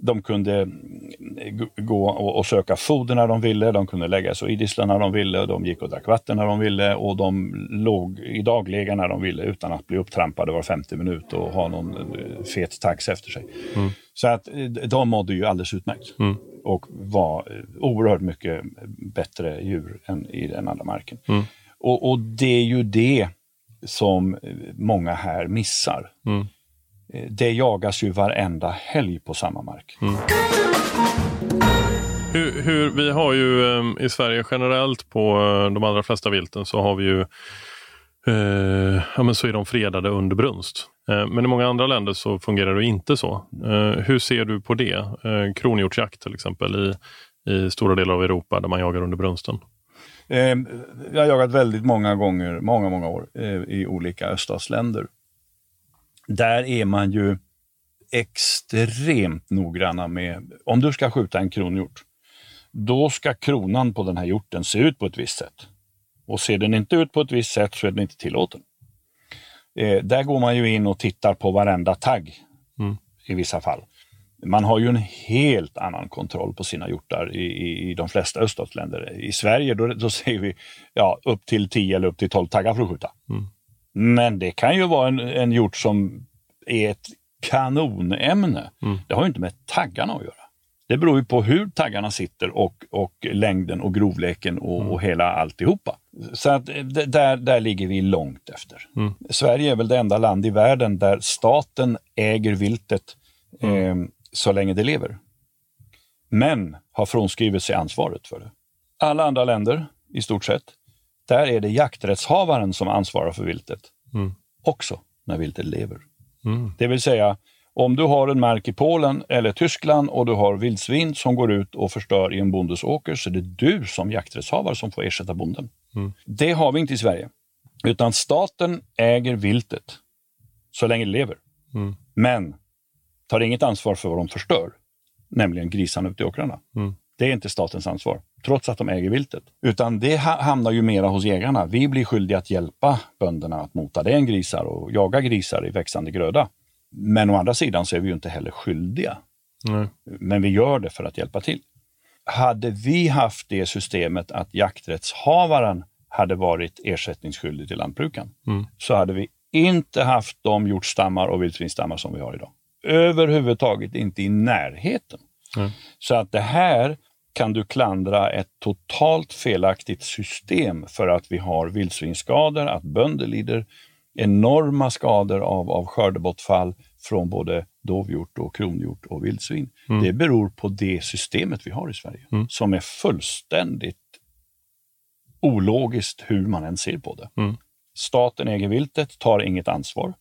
De kunde mm, gå och, söka foder när de ville, de kunde lägga sig och idissla när de ville, de gick och drack vatten när de ville och de låg i daglega när de ville utan att bli upptrampade var 50 minut och ha någon eh, fet tax efter sig. Så att eh, de mådde ju alldeles utmärkt Mm. och var eh, oerhört mycket bättre djur än i den andra marken. Mm. Och, och det är ju det som många här missar. Mm. Eh, Det jagas ju varenda helg på samma mark. Hur, hur, vi har ju eh, i Sverige generellt på eh, de allra flesta vilten så har vi ju eh, ja, men så är de fredade under brunst. Eh, men i många andra länder så fungerar det inte så. Eh, hur ser du på det? Eh, kronhjortsjakt till exempel i, i stora delar av Europa där man jagar under brunsten. Jag har jagat väldigt många gånger, många, många år i olika öststatsländer. Där är man ju extremt noggranna med, om du ska skjuta en kronhjort, då ska kronan på den här hjorten se ut på ett visst sätt. Och ser den inte ut på ett visst sätt så är den inte tillåten. Eh, där går man ju in och tittar på varenda tagg Mm. i vissa fall. Man har ju en helt annan kontroll på sina hjortar i, i, i de flesta öststatsländer. I Sverige då, då säger vi ja, upp till 10 eller upp till 12 taggar för att skjuta. Mm. Men det kan ju vara en, en hjort som är ett kanonämne. Mm. Det har ju inte med taggarna att göra. Det beror ju på hur taggarna sitter och, och längden och grovleken och, Mm. och hela alltihopa. Så att eh, där, där ligger vi långt efter. Mm. Sverige är väl det enda land i världen där staten äger viltet eh, så länge det lever. Men har frånskrivit sig ansvaret för det. Alla andra länder, i stort sett, där är det jakträttshavaren som ansvarar för viltet. Mm. Också när viltet lever. Mm. Det vill säga, om du har en mark i Polen eller Tyskland och du har vildsvin som går ut och förstör i en bondes åker så är det du som jakträttshavare som får ersätta bonden. Mm. Det har vi inte i Sverige. Utan staten äger viltet så länge det lever. Mm. Men tar inget ansvar för vad de förstör, nämligen grisarna ute i åkrarna. Mm. Det är inte statens ansvar. Trots att de äger viltet. Utan det ha hamnar ju mera hos jägarna. Vi blir skyldiga att hjälpa bönderna att mota den grisar och jaga grisar i växande gröda. Men å andra sidan så är vi ju inte heller skyldiga. Nej. Men vi gör det för att hjälpa till. Hade vi haft det systemet att jakträttshavaren hade varit ersättningsskyldig till lantbrukaren Mm. så hade vi inte haft de hjortstammar och vildsvinsstammar som vi har idag. Överhuvudtaget inte i närheten. Mm. Så att det här kan du klandra ett totalt felaktigt system för att vi har vildsvinsskador, att bönder lider enorma skador av, av skördebortfall från både dovhjort, och kronhjort och vildsvin. Mm. Det beror på det systemet vi har i Sverige Mm. som är fullständigt ologiskt hur man än ser på det. Mm. Staten äger viltet, tar inget ansvar.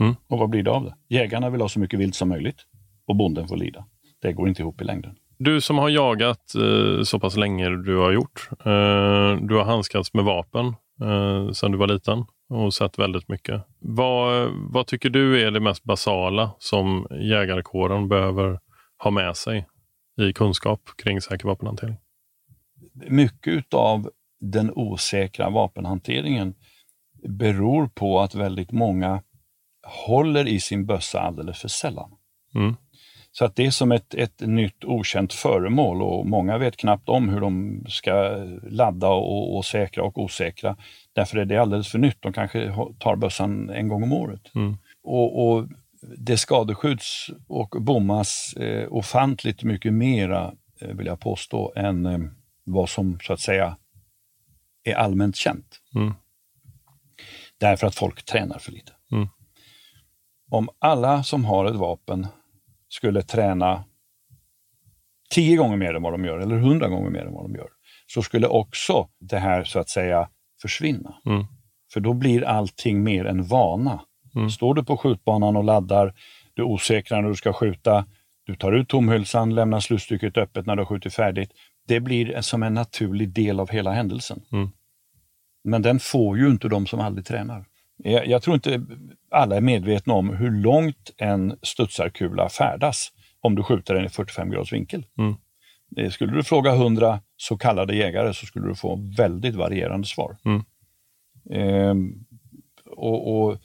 Mm. Och vad blir det av det? Jägarna vill ha så mycket vilt som möjligt och bonden får lida. Det går inte ihop i längden. Du som har jagat eh, så pass länge du har gjort. Eh, du har handskats med vapen eh, sedan du var liten och sett väldigt mycket. Vad, vad tycker du är det mest basala som jägarkåren behöver ha med sig i kunskap kring säker vapenhantering? Mycket utav den osäkra vapenhanteringen beror på att väldigt många håller i sin bössa alldeles för sällan. Mm. Så att det är som ett, ett nytt okänt föremål och många vet knappt om hur de ska ladda och, och säkra och osäkra. Därför är det alldeles för nytt. De kanske tar bössan en gång om året. Mm. Och, och det skadeskydds och bommas eh, ofantligt mycket mera, eh, vill jag påstå, än eh, vad som så att säga är allmänt känt. Mm. Därför att folk tränar för lite. Mm. Om alla som har ett vapen skulle träna tio gånger mer än vad de gör, eller hundra gånger mer än vad de gör, så skulle också det här så att säga försvinna. Mm. För då blir allting mer en vana. Mm. Står du på skjutbanan och laddar, du är osäker när du ska skjuta, du tar ut tomhylsan, lämnar slutstycket öppet när du har skjutit färdigt. Det blir som en naturlig del av hela händelsen. Mm. Men den får ju inte de som aldrig tränar. Jag, jag tror inte alla är medvetna om hur långt en studsarkula färdas om du skjuter den i 45 graders vinkel. Mm. Eh, Skulle du fråga 100 så kallade jägare så skulle du få väldigt varierande svar. Mm. Ehm, och, och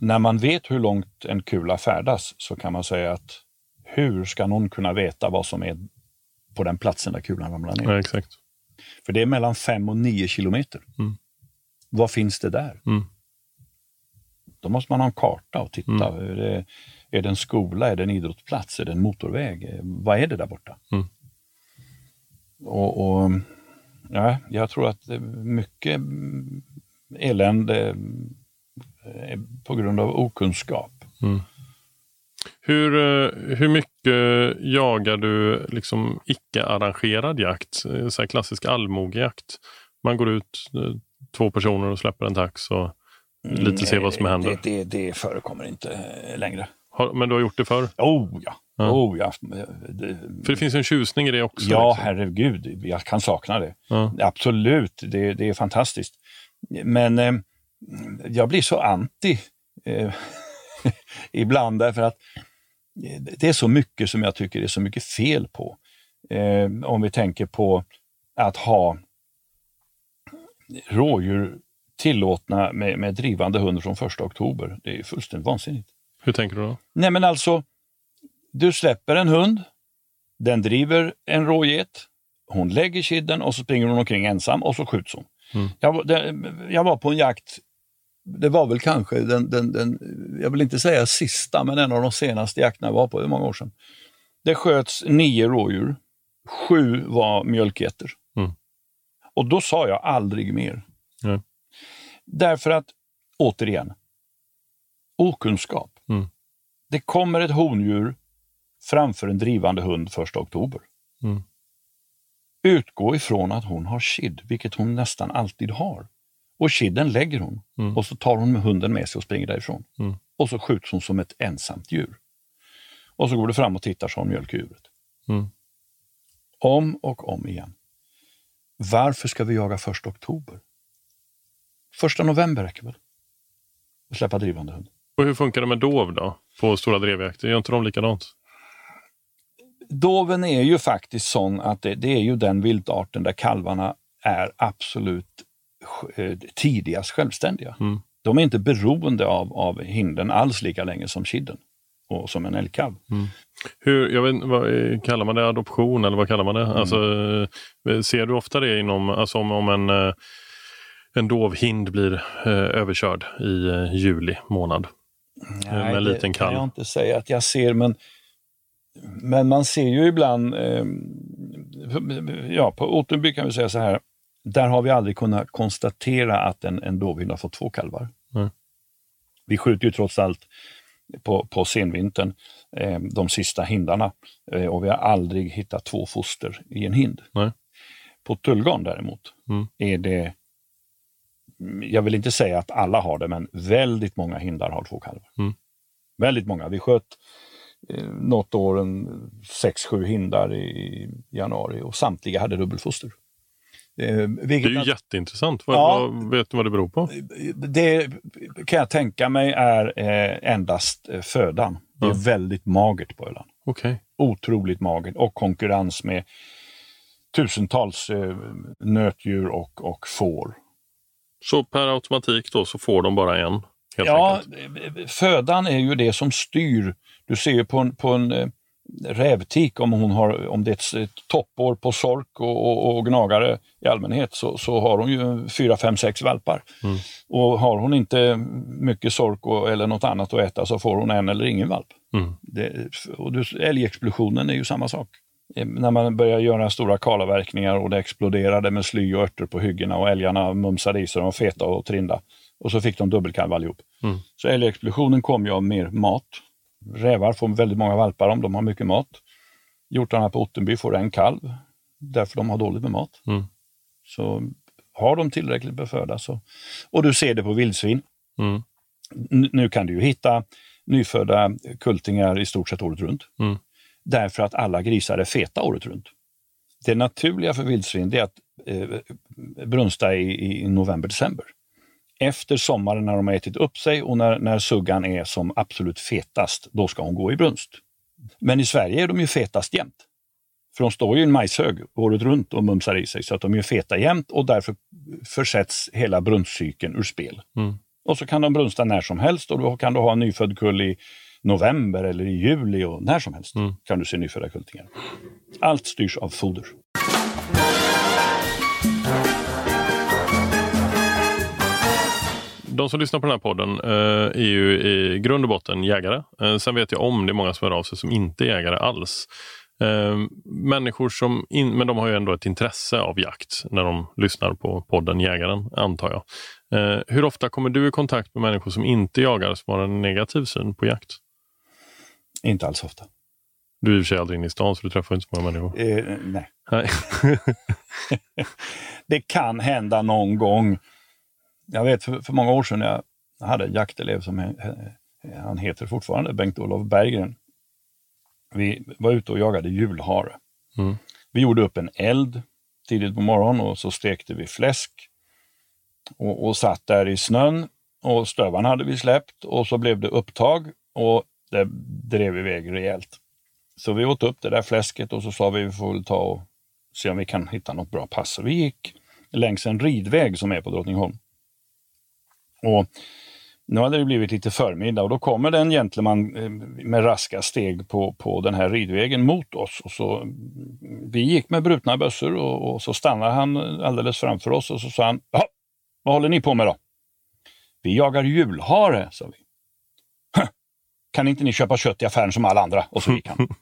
när man vet hur långt en kula färdas så kan man säga att hur ska någon kunna veta vad som är på den platsen där kulan ramlar ner? Ja, exakt. För det är mellan 5 och 9 kilometer. Mm. Vad finns det där? Mm. Då måste man ha en karta och titta. Mm. Är, det, är det en skola? Är det en idrottsplats? Är det en motorväg? Vad är det där borta? Mm. Och, och ja, Jag tror att är mycket mm, elände eh, på grund av okunskap. Hur, eh, hur mycket jagar du liksom icke-arrangerad jakt? Eh, Så klassisk allmogejakt. Man går ut eh, två personer och släpper en tax och lite ser vad som händer. Det, det, det förekommer inte längre. Har, men du har gjort det förr? Oh ja! Ja. Oh, ja. Det, För det finns en tjusning i det också. Ja, liksom. herregud, jag kan sakna det. Ja. Absolut, det, det är fantastiskt. Men eh, jag blir så anti eh, ibland därför att eh, det är så mycket som jag tycker är så mycket fel på. Eh, om vi tänker på att ha rådjur tillåtna med, med drivande hund från 1 oktober. Det är fullständigt vansinnigt. Hur tänker du då? Nej men alltså, du släpper en hund, den driver en råget, hon lägger kidden och så springer hon omkring ensam och så skjuts hon. Mm. Jag, var- det, jag var på en jakt, det var väl kanske den, den, den, jag vill inte säga sista, men en av de senaste jakterna jag var på, det många år sedan. Det sköts nio rådjur, sju var mjölkgetter. Mm. Och då sa jag aldrig mer. Nej. Därför att, återigen, okunskap. Mm. Det kommer ett hondjur framför en drivande hund 1 oktober. Mm. Utgå ifrån att hon har kid, vilket hon nästan alltid har. Och kidden lägger hon Mm. och så tar hon hunden med sig och springer därifrån. Mm. Och så skjuts hon som ett ensamt djur. Och så går du fram och tittar så har mjölk i huvudet. Mm. Om och om igen. Varför ska vi jaga 1 oktober? Första november räcker väl? Och släppa drivande hund. Och hur funkar det med dov då? På stora drevjakter? Gör inte de likadant? Doven är ju faktiskt sån att det, det är ju den viltarten där kalvarna är absolut eh, tidigast självständiga. Mm. De är inte beroende av, av hinden alls lika länge som kidden och som en älgkalv. Hur, jag vet, vad, eh, kallar man det adoption eller vad kallar man det? Mm. Alltså, eh, ser du ofta det inom, alltså om, om en, en dovhind blir eh, överkörd i eh, juli månad? med en liten det kan jag inte säga att jag ser, men, men man ser ju ibland, eh, ja på Ottenby kan vi säga så här, där har vi aldrig kunnat konstatera att en, en dovhind har fått två kalvar. Nej. Vi skjuter ju trots allt på, på senvintern eh, de sista hindarna eh, och vi har aldrig hittat två foster i en hind. Nej. På Tullgarn däremot Mm. är det, jag vill inte säga att alla har det, men väldigt många hindar har två kalvar. Mm. Väldigt många. Vi sköt eh, något år en sex, sju hindar i januari och samtliga hade dubbelfoster. Eh, Det är ju att- jätteintressant. Vad, Ja. vad, vet du vad det beror på? det kan jag tänka mig är eh, endast eh, födan. Det är väldigt magert på Öland. Okej. Otroligt magert och konkurrens med tusentals eh, nötdjur och, och får. Så per automatik då så får de bara en? Ja, enkelt. födan är ju det som styr. Du ser ju på en, på en eh, rävtik om, hon har, om det är ett toppår på sork och, och, och gnagare i allmänhet så, så har hon ju fyra, fem, sex valpar. Mm. Och har hon inte mycket sork och, eller något annat att äta så får hon en eller ingen valp. Mm. Det, och du, älgexplosionen är ju samma sak. När man börjar göra stora kalavverkningar och det exploderade med sly och örter på hyggena och älgarna mumsade i sig, de var feta och trinda. Och så fick de dubbelkalv allihop. Mm. Så älgexplosionen kom ju av mer mat. Rävar får väldigt många valpar om de har mycket mat. Hjortarna på Ottenby får en kalv, därför de har dåligt med mat. Mm. Så har de tillräckligt med föda så... Och du ser det på vildsvin. Mm. Nu kan du ju hitta nyfödda kultingar i stort sett året runt. Mm. Därför att alla grisar är feta året runt. Det naturliga för vildsvin är att eh, brunsta i, i november-december. Efter sommaren när de har ätit upp sig och när, när suggan är som absolut fetast, då ska hon gå i brunst. Men i Sverige är de ju fetast jämt. För de står ju i en majshög året runt och mumsar i sig så att de är feta jämt och därför försätts hela brunstcykeln ur spel. Mm. Och så kan de brunsta när som helst och då kan du ha en nyfödd kull i november eller i juli och när som helst Mm. kan du se nyfödda kultingar. Allt styrs av foder. De som lyssnar på den här podden eh, är ju i grund och botten jägare. Eh, sen vet jag om det är många som hör av sig som inte är jägare alls. Eh, människor som in, men de har ju ändå ett intresse av jakt när de lyssnar på podden Jägaren, antar jag. Eh, hur ofta kommer du i kontakt med människor som inte jagar, som har en negativ syn på jakt? Inte alls ofta. Du är i och för sig aldrig inne i stan, så du träffar inte så många människor. Eh, nej. Nej. Det kan hända någon gång. Jag vet för, för många år sedan jag hade en jaktelev som he, he, han heter fortfarande Bengt-Olof Berggren. Vi var ute och jagade julhare. Mm. Vi gjorde upp en eld tidigt på morgonen och så stekte vi fläsk och, och satt där i snön och stövarna hade vi släppt och så blev det upptag och det drev iväg rejält. Så vi åt upp det där fläsket och så sa vi vi får väl ta och se om vi kan hitta något bra pass. Så vi gick längs en ridväg som är på Drottningholm. Och nu hade det blivit lite förmiddag och då kommer det en gentleman eh, med raska steg på, på den här ridvägen mot oss. Och så, mm, vi gick med brutna bössor och, och så stannade han alldeles framför oss och så sa han, vad håller ni på med då? Vi jagar julhare, sa vi. "Huh, Kan inte ni köpa kött i affären som alla andra? Och så gick han.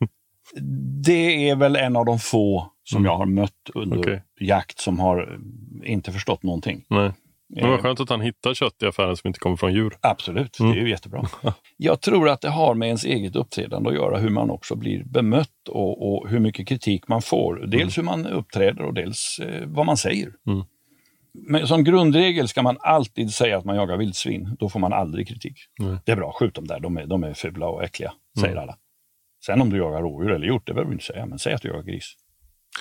Det är väl en av de få som jag har mött under Okej. jakt som har eh, inte förstått någonting. Nej. Men Eh, vad skönt att han hittar kött i affären som inte kommer från djur. Absolut, Mm. det är ju jättebra. Jag tror att det har med ens eget uppträdande att göra, hur man också blir bemött och, och hur mycket kritik man får. Dels hur man uppträder och dels eh, vad man säger. Mm. Men som grundregel ska man alltid säga att man jagar vildsvin. Då får man aldrig kritik. Nej. Det är bra, skjut dem där, de är, de är fula och äckliga, säger Mm. alla. Sen om du jagar rådjur eller hjort, det behöver du inte säga, men säg att du jagar gris.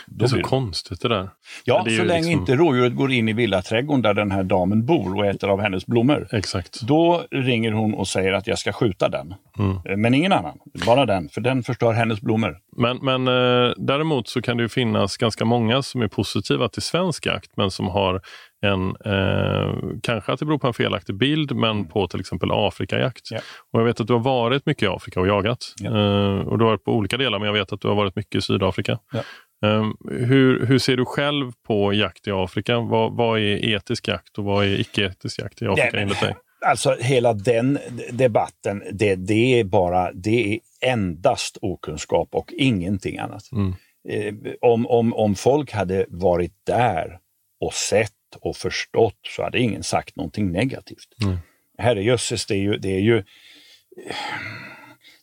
Det är så konstigt det där. Ja, det så länge liksom- inte rådjuret går in i villaträdgården där den här damen bor och äter av hennes blommor. Exakt. Då ringer hon och säger att jag ska skjuta den. Mm. Eh, Men ingen annan, bara den, för den förstör hennes blommor. Men, men eh, däremot så kan det ju finnas ganska många som är positiva till svensk jakt men som har en, eh, kanske att det beror på en felaktig bild, men på till exempel Afrikajakt. Ja. Och jag vet att du har varit mycket i Afrika och jagat. Ja. Eh, och du har varit på olika delar, men jag vet att du har varit mycket i Sydafrika. Ja. Eh, hur, hur ser du själv på jakt i Afrika? Vad, vad är etisk jakt och vad är icke-etisk jakt i Afrika enligt dig? Alltså hela den debatten, det, det är bara, det är endast okunskap och ingenting annat. Mm. Eh, om, om, om folk hade varit där och sett och förstått så hade ingen sagt någonting negativt. Mm. Herrejösses, det är ju, det är ju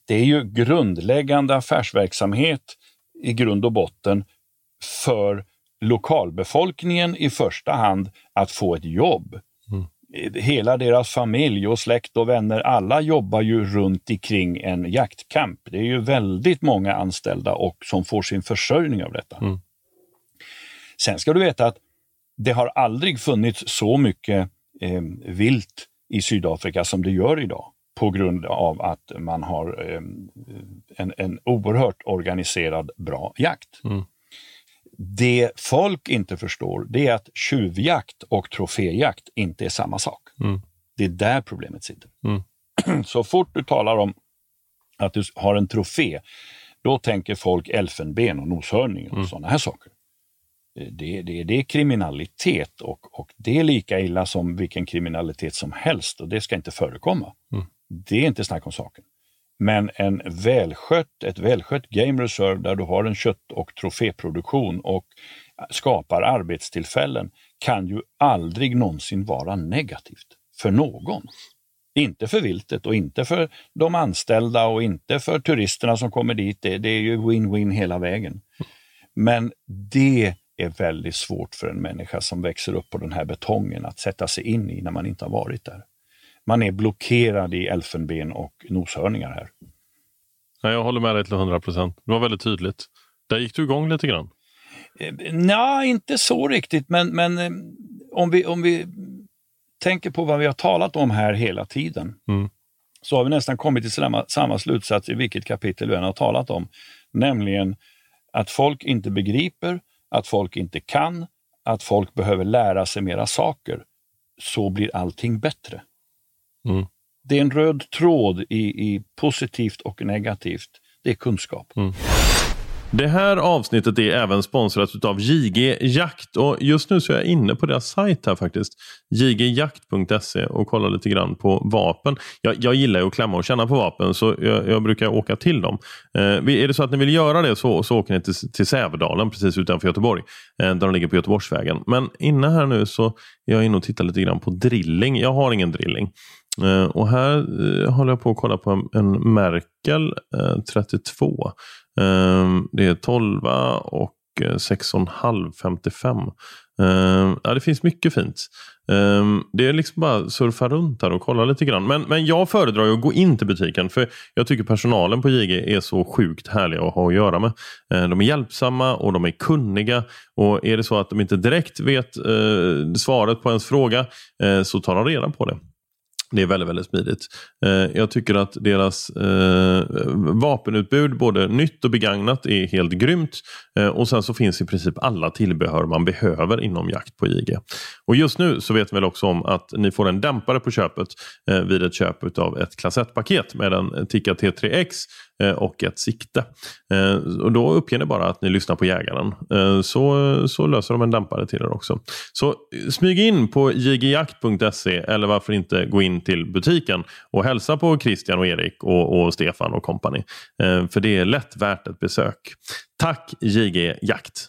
det är ju grundläggande affärsverksamhet i grund och botten för lokalbefolkningen i första hand att få ett jobb. Hela deras familj och släkt och vänner, alla jobbar ju runt omkring en jaktkamp. Det är ju väldigt många anställda och som får sin försörjning av detta. Mm. Sen ska du veta att det har aldrig funnits så mycket eh, vilt i Sydafrika som det gör idag på grund av att man har eh, en, en oerhört organiserad bra jakt. Mm. Det folk inte förstår det är att tjuvjakt och troféjakt inte är samma sak. Mm. Det är där problemet sitter. Mm. Så fort du talar om att du har en trofé, då tänker folk elfenben och noshörning och Mm. sådana här saker. Det, det, det är kriminalitet och, och det är lika illa som vilken kriminalitet som helst och det ska inte förekomma. Mm. Det är inte snack om saken. Men en välskött, ett välskött game reserve där du har en kött och troféproduktion och skapar arbetstillfällen kan ju aldrig någonsin vara negativt för någon. Inte för viltet och inte för de anställda och inte för turisterna som kommer dit. Det, det är ju win-win hela vägen. Men det är väldigt svårt för en människa som växer upp på den här betongen att sätta sig in i när man inte har varit där. Man är blockerad i elfenben och noshörningar här. Nej, jag håller med dig till 100 procent. Det var väldigt tydligt. Där gick du igång lite grann. Eh, Nej, inte så riktigt, men, men eh, om, vi, om vi tänker på vad vi har talat om här hela tiden, Mm. så har vi nästan kommit till samma, samma slutsats i vilket kapitel vi än har talat om. Nämligen att folk inte begriper, att folk inte kan, att folk behöver lära sig mera saker. Så blir allting bättre. Mm. Det är en röd tråd i, i positivt och negativt. Det är kunskap. Det här avsnittet är även sponsrat av JG Jakt och just nu så är jag inne på deras sajt här faktiskt. jgjakt.se och kollar lite grann på vapen. Jag, jag gillar ju att klämma och känna på vapen så jag, jag brukar åka till dem. Eh, är det så att ni vill göra det så, så åker ni till, till Sävedalen precis utanför Göteborg. Eh, där de ligger på Göteborgsvägen. Men inne här nu så är jag inne och tittar lite grann på drilling. Jag har ingen drilling. Eh, och här eh, håller jag på att kolla på en, Merkel eh, 32. Ehm, det är 12 och 6,5 55. Ehm, ja, det finns mycket fint. Ehm, det är liksom bara att surfa runt här och kolla lite grann. Men, men jag föredrar ju att gå in till butiken för jag tycker personalen på JG är så sjukt härliga att ha att göra med. De är hjälpsamma och de är kunniga. Och är det så att de inte direkt vet eh, svaret på ens fråga eh, så tar de reda på det. Det är väldigt, väldigt smidigt. Eh, jag tycker att deras eh, vapenutbud, både nytt och begagnat, är helt grymt. Eh, och sen så finns i princip alla tillbehör man behöver inom jakt på IG. Och just nu så vet vi väl också om att ni får en dämpare på köpet vid ett köp av ett klass 1-paket med en Tikka T3X Eh, och ett sikte. Eh, och då uppger ni bara att ni lyssnar på jägaren. Eh, så, så löser de en dämpare till er också. Så smyg in på jgjakt.se eller varför inte gå in till butiken och hälsa på Christian och Erik och, och Stefan och kompani. För det är lätt värt ett besök. Tack JG Jakt!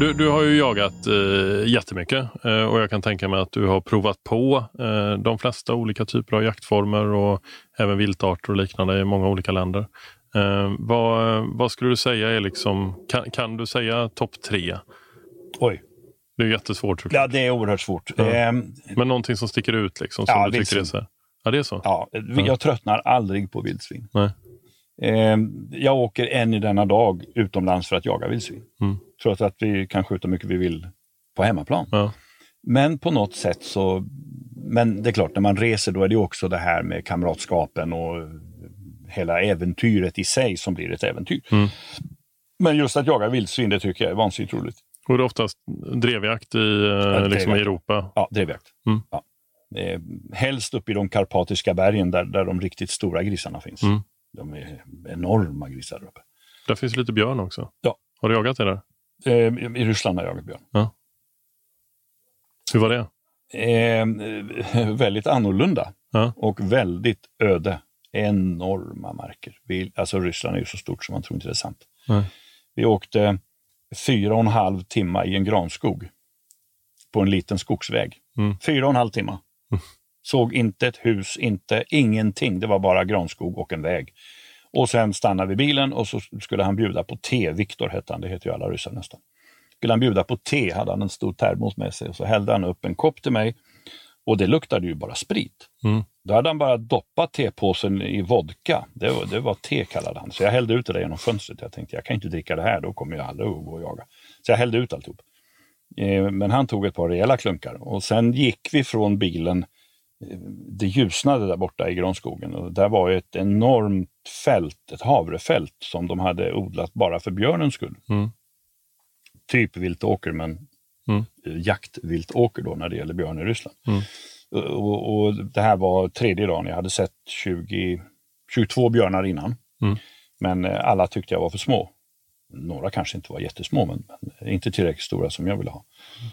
Du, du har ju jagat eh, jättemycket eh, och jag kan tänka mig att du har provat på eh, de flesta olika typer av jaktformer och även viltarter och liknande i många olika länder. Eh, vad, vad skulle du säga är liksom, kan, kan du säga topp tre? Oj, Det är jättesvårt såklart. ja, det är oerhört svårt. Ja. Ehm, Men någonting som sticker ut liksom, som Ja, du tycker är vildsvin. så. Ja, det är så? Ja, jag tröttnar aldrig på vildsvin. Nej. Eh, jag åker än i denna dag utomlands för att jaga vildsvin. Mm. Trots att vi kan skjuta mycket vi vill på hemmaplan. Ja. Men på något sätt så, men det är klart när man reser då är det också det här med kamratskapen och hela äventyret i sig som blir ett äventyr. Mm. Men just att jaga vildsvin det tycker jag är vansinnigt roligt. Och det är oftast drevjakt i, eh, liksom i. Europa? Ja, drevjakt. Mm. Ja. Eh, helst uppe i de karpatiska bergen där, där de riktigt stora grisarna finns. Mm. De är enorma grisar uppe. Där finns lite björn också. Ja. Har du jagat det där? Eh, I Ryssland har jag jagat björn. Hur var det? Eh, väldigt annorlunda Ja. och väldigt öde. Enorma marker. Vi, alltså Ryssland är ju så stort så man tror inte det är sant. Nej. Vi åkte fyra och en halv timme i en granskog på en liten skogsväg. Mm. Fyra och en halv timme. Såg inte ett hus, inte ingenting. Det var bara granskog och en väg. Och sen stannade vi bilen och så skulle han bjuda på te. Viktor hette han, det heter ju alla ryssar nästan. Skulle han bjuda på te hade han en stor termos med sig och så hällde han upp en kopp till mig. Och det luktade ju bara sprit. Mm. Då hade han bara doppat tepåsen i vodka. Det var, det var te kallade han. Så jag hällde ut det där genom fönstret. Jag tänkte jag kan inte dricka det här, då kommer jag aldrig att gå och jaga. Så jag hällde ut alltihop. Eh, Men han tog ett par rejäla klunkar och sen gick vi från bilen. Det ljusnade där borta i granskogen och där var ett enormt fält, ett havrefält som de hade odlat bara för björnens skull. Mm. Typ viltåker men Mm. eh, jaktviltåker då när det gäller björn i Ryssland. Mm. Och, och Det här var tredje dagen. Jag hade sett 20, 22 björnar innan. Mm. Men eh, alla tyckte jag var för små. Några kanske inte var jättesmå, men, men inte tillräckligt stora som jag ville ha.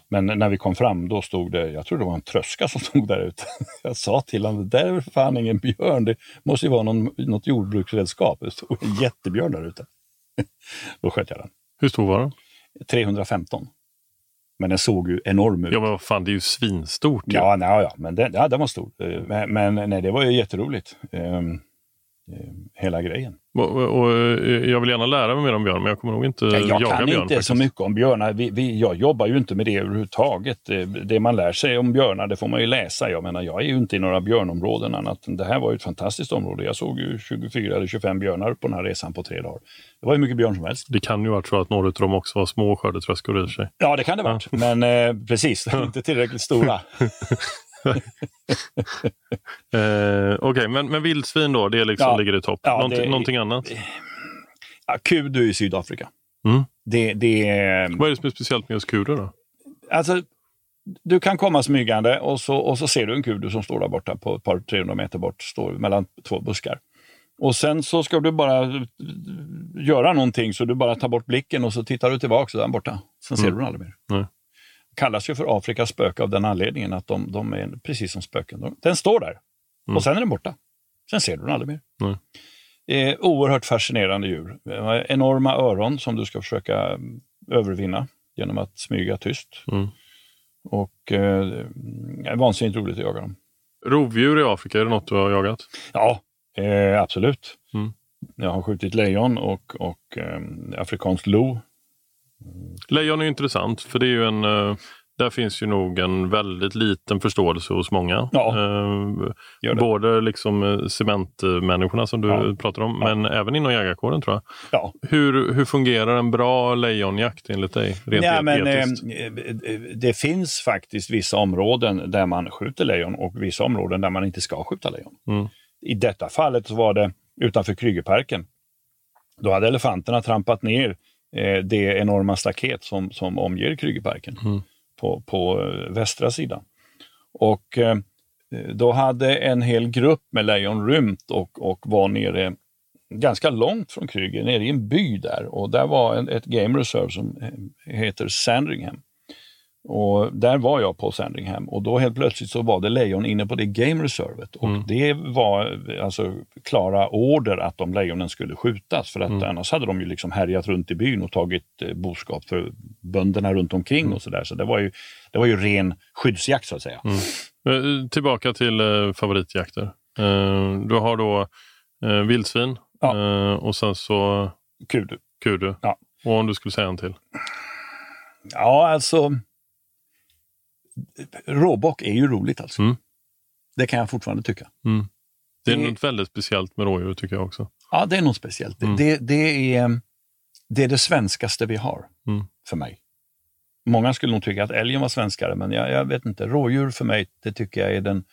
Men när vi kom fram, då stod det, jag tror det var en tröska som stod där ute. Jag sa till honom, det där är för fan ingen björn, det måste ju vara någon, något jordbruksredskap. Det stod en jättebjörn där ute. Då sköt jag den. Hur stor var den? 315. Men den såg ju enorm ut. Ja, men vad fan, det är ju svinstort. ju. Ja, nej, ja men den, ja, den var stor. Eh, Men, men nej, det var ju jätteroligt. Ehm, hela grejen. Och, och, eh, jag vill gärna lära mig mer om björn, men jag kommer nog inte jag jaga kan björn. inte faktiskt. så mycket om björnar. Vi, vi, jag jobbar ju inte med det överhuvudtaget. Eh, Det man lär sig om björnar, det får man ju läsa. Jag menar, jag är ju inte i några björnområden annat än det här var ju ett fantastiskt område. Jag såg ju 24 eller 25 björnar på den här resan på tre dagar. Det var ju mycket björn som helst. Det kan ju vara så att några av dem också var små skördetröskor i sig. Ja, det kan det vara. Men eh, precis, inte tillräckligt stora. Eh, Okej, men, men vildsvin då, det liksom Ja. ligger i topp. Ja, någonting, det- någonting annat? Ja, kudu i Sydafrika. Mm. Det, det. Vad är det som är speciellt med just kudu då? Alltså, du kan komma smygande och så, och så ser du en kudu som står där borta på ett par 300 meter bort, står mellan två buskar. Och sen så ska du bara göra någonting så du bara tar bort blicken och så tittar du tillbaka så är den borta. Sen ser Mm. du den aldrig mer. Nej. Kallas ju för Afrikas spöke av den anledningen att de, de är precis som spöken. De- Den står där Mm. och sen är den borta. Sen ser du den aldrig mer. Nej. Det är oerhört fascinerande djur. Enorma öron som du ska försöka mm, övervinna genom att smyga tyst. Mm. Och eh, vansinnigt roligt att jaga dem. Rovdjur i Afrika, är det något du har jagat? Ja, eh, absolut. Mm. Jag har skjutit lejon och, och eh, afrikansk lo. Lejon är intressant, för det är ju en... eh, där finns ju nog en väldigt liten förståelse hos många. Ja, Eh, både liksom eh, cementmänniskorna som du Ja. pratar om, Ja. men även inom jägarkåren tror jag. Ja, Hur, hur fungerar en bra lejonjakt enligt dig? Rent et- men, eh, eh, det finns faktiskt vissa områden där man skjuter lejon och vissa områden där man inte ska skjuta lejon. Mm. I detta fallet så var det utanför Krügerparken. Då hade elefanterna trampat ner eh, det enorma staket som, som omger Krügerparken Mm. på, på eh, västra sidan. Och eh, då hade en hel grupp med lejon rymt och, och var nere ganska långt från Krüger, nere i en by där. Och där var en, ett game reserve som eh, heter Sandringham. Och där var jag på Sandringham och då helt plötsligt så var det lejon inne på det game reservet. Och Mm. det var alltså klara order att de lejonen skulle skjutas för att Mm. annars hade de ju liksom härjat runt i byn och tagit eh, boskap för bönderna runt omkring Mm. och sådär. Så det var, ju, det var ju ren skyddsjakt så att säga. Eh, Tillbaka till eh, favoritjakter. Eh, du har då eh, vildsvin Ja. eh, och sen så Kudu. kudu. Ja. Och om du skulle säga en till? Ja, alltså. Råbock är ju roligt alltså. Mm. Det kan jag fortfarande tycka. Mm. Det är Det- något väldigt speciellt med rådjur tycker jag också. Ja, det är något speciellt. Mm. Det, det, är, det är det svenskaste vi har Mm. för mig. Många skulle nog tycka att älgen var svenskare, men jag, jag vet inte. Rådjur för mig, det tycker jag är den,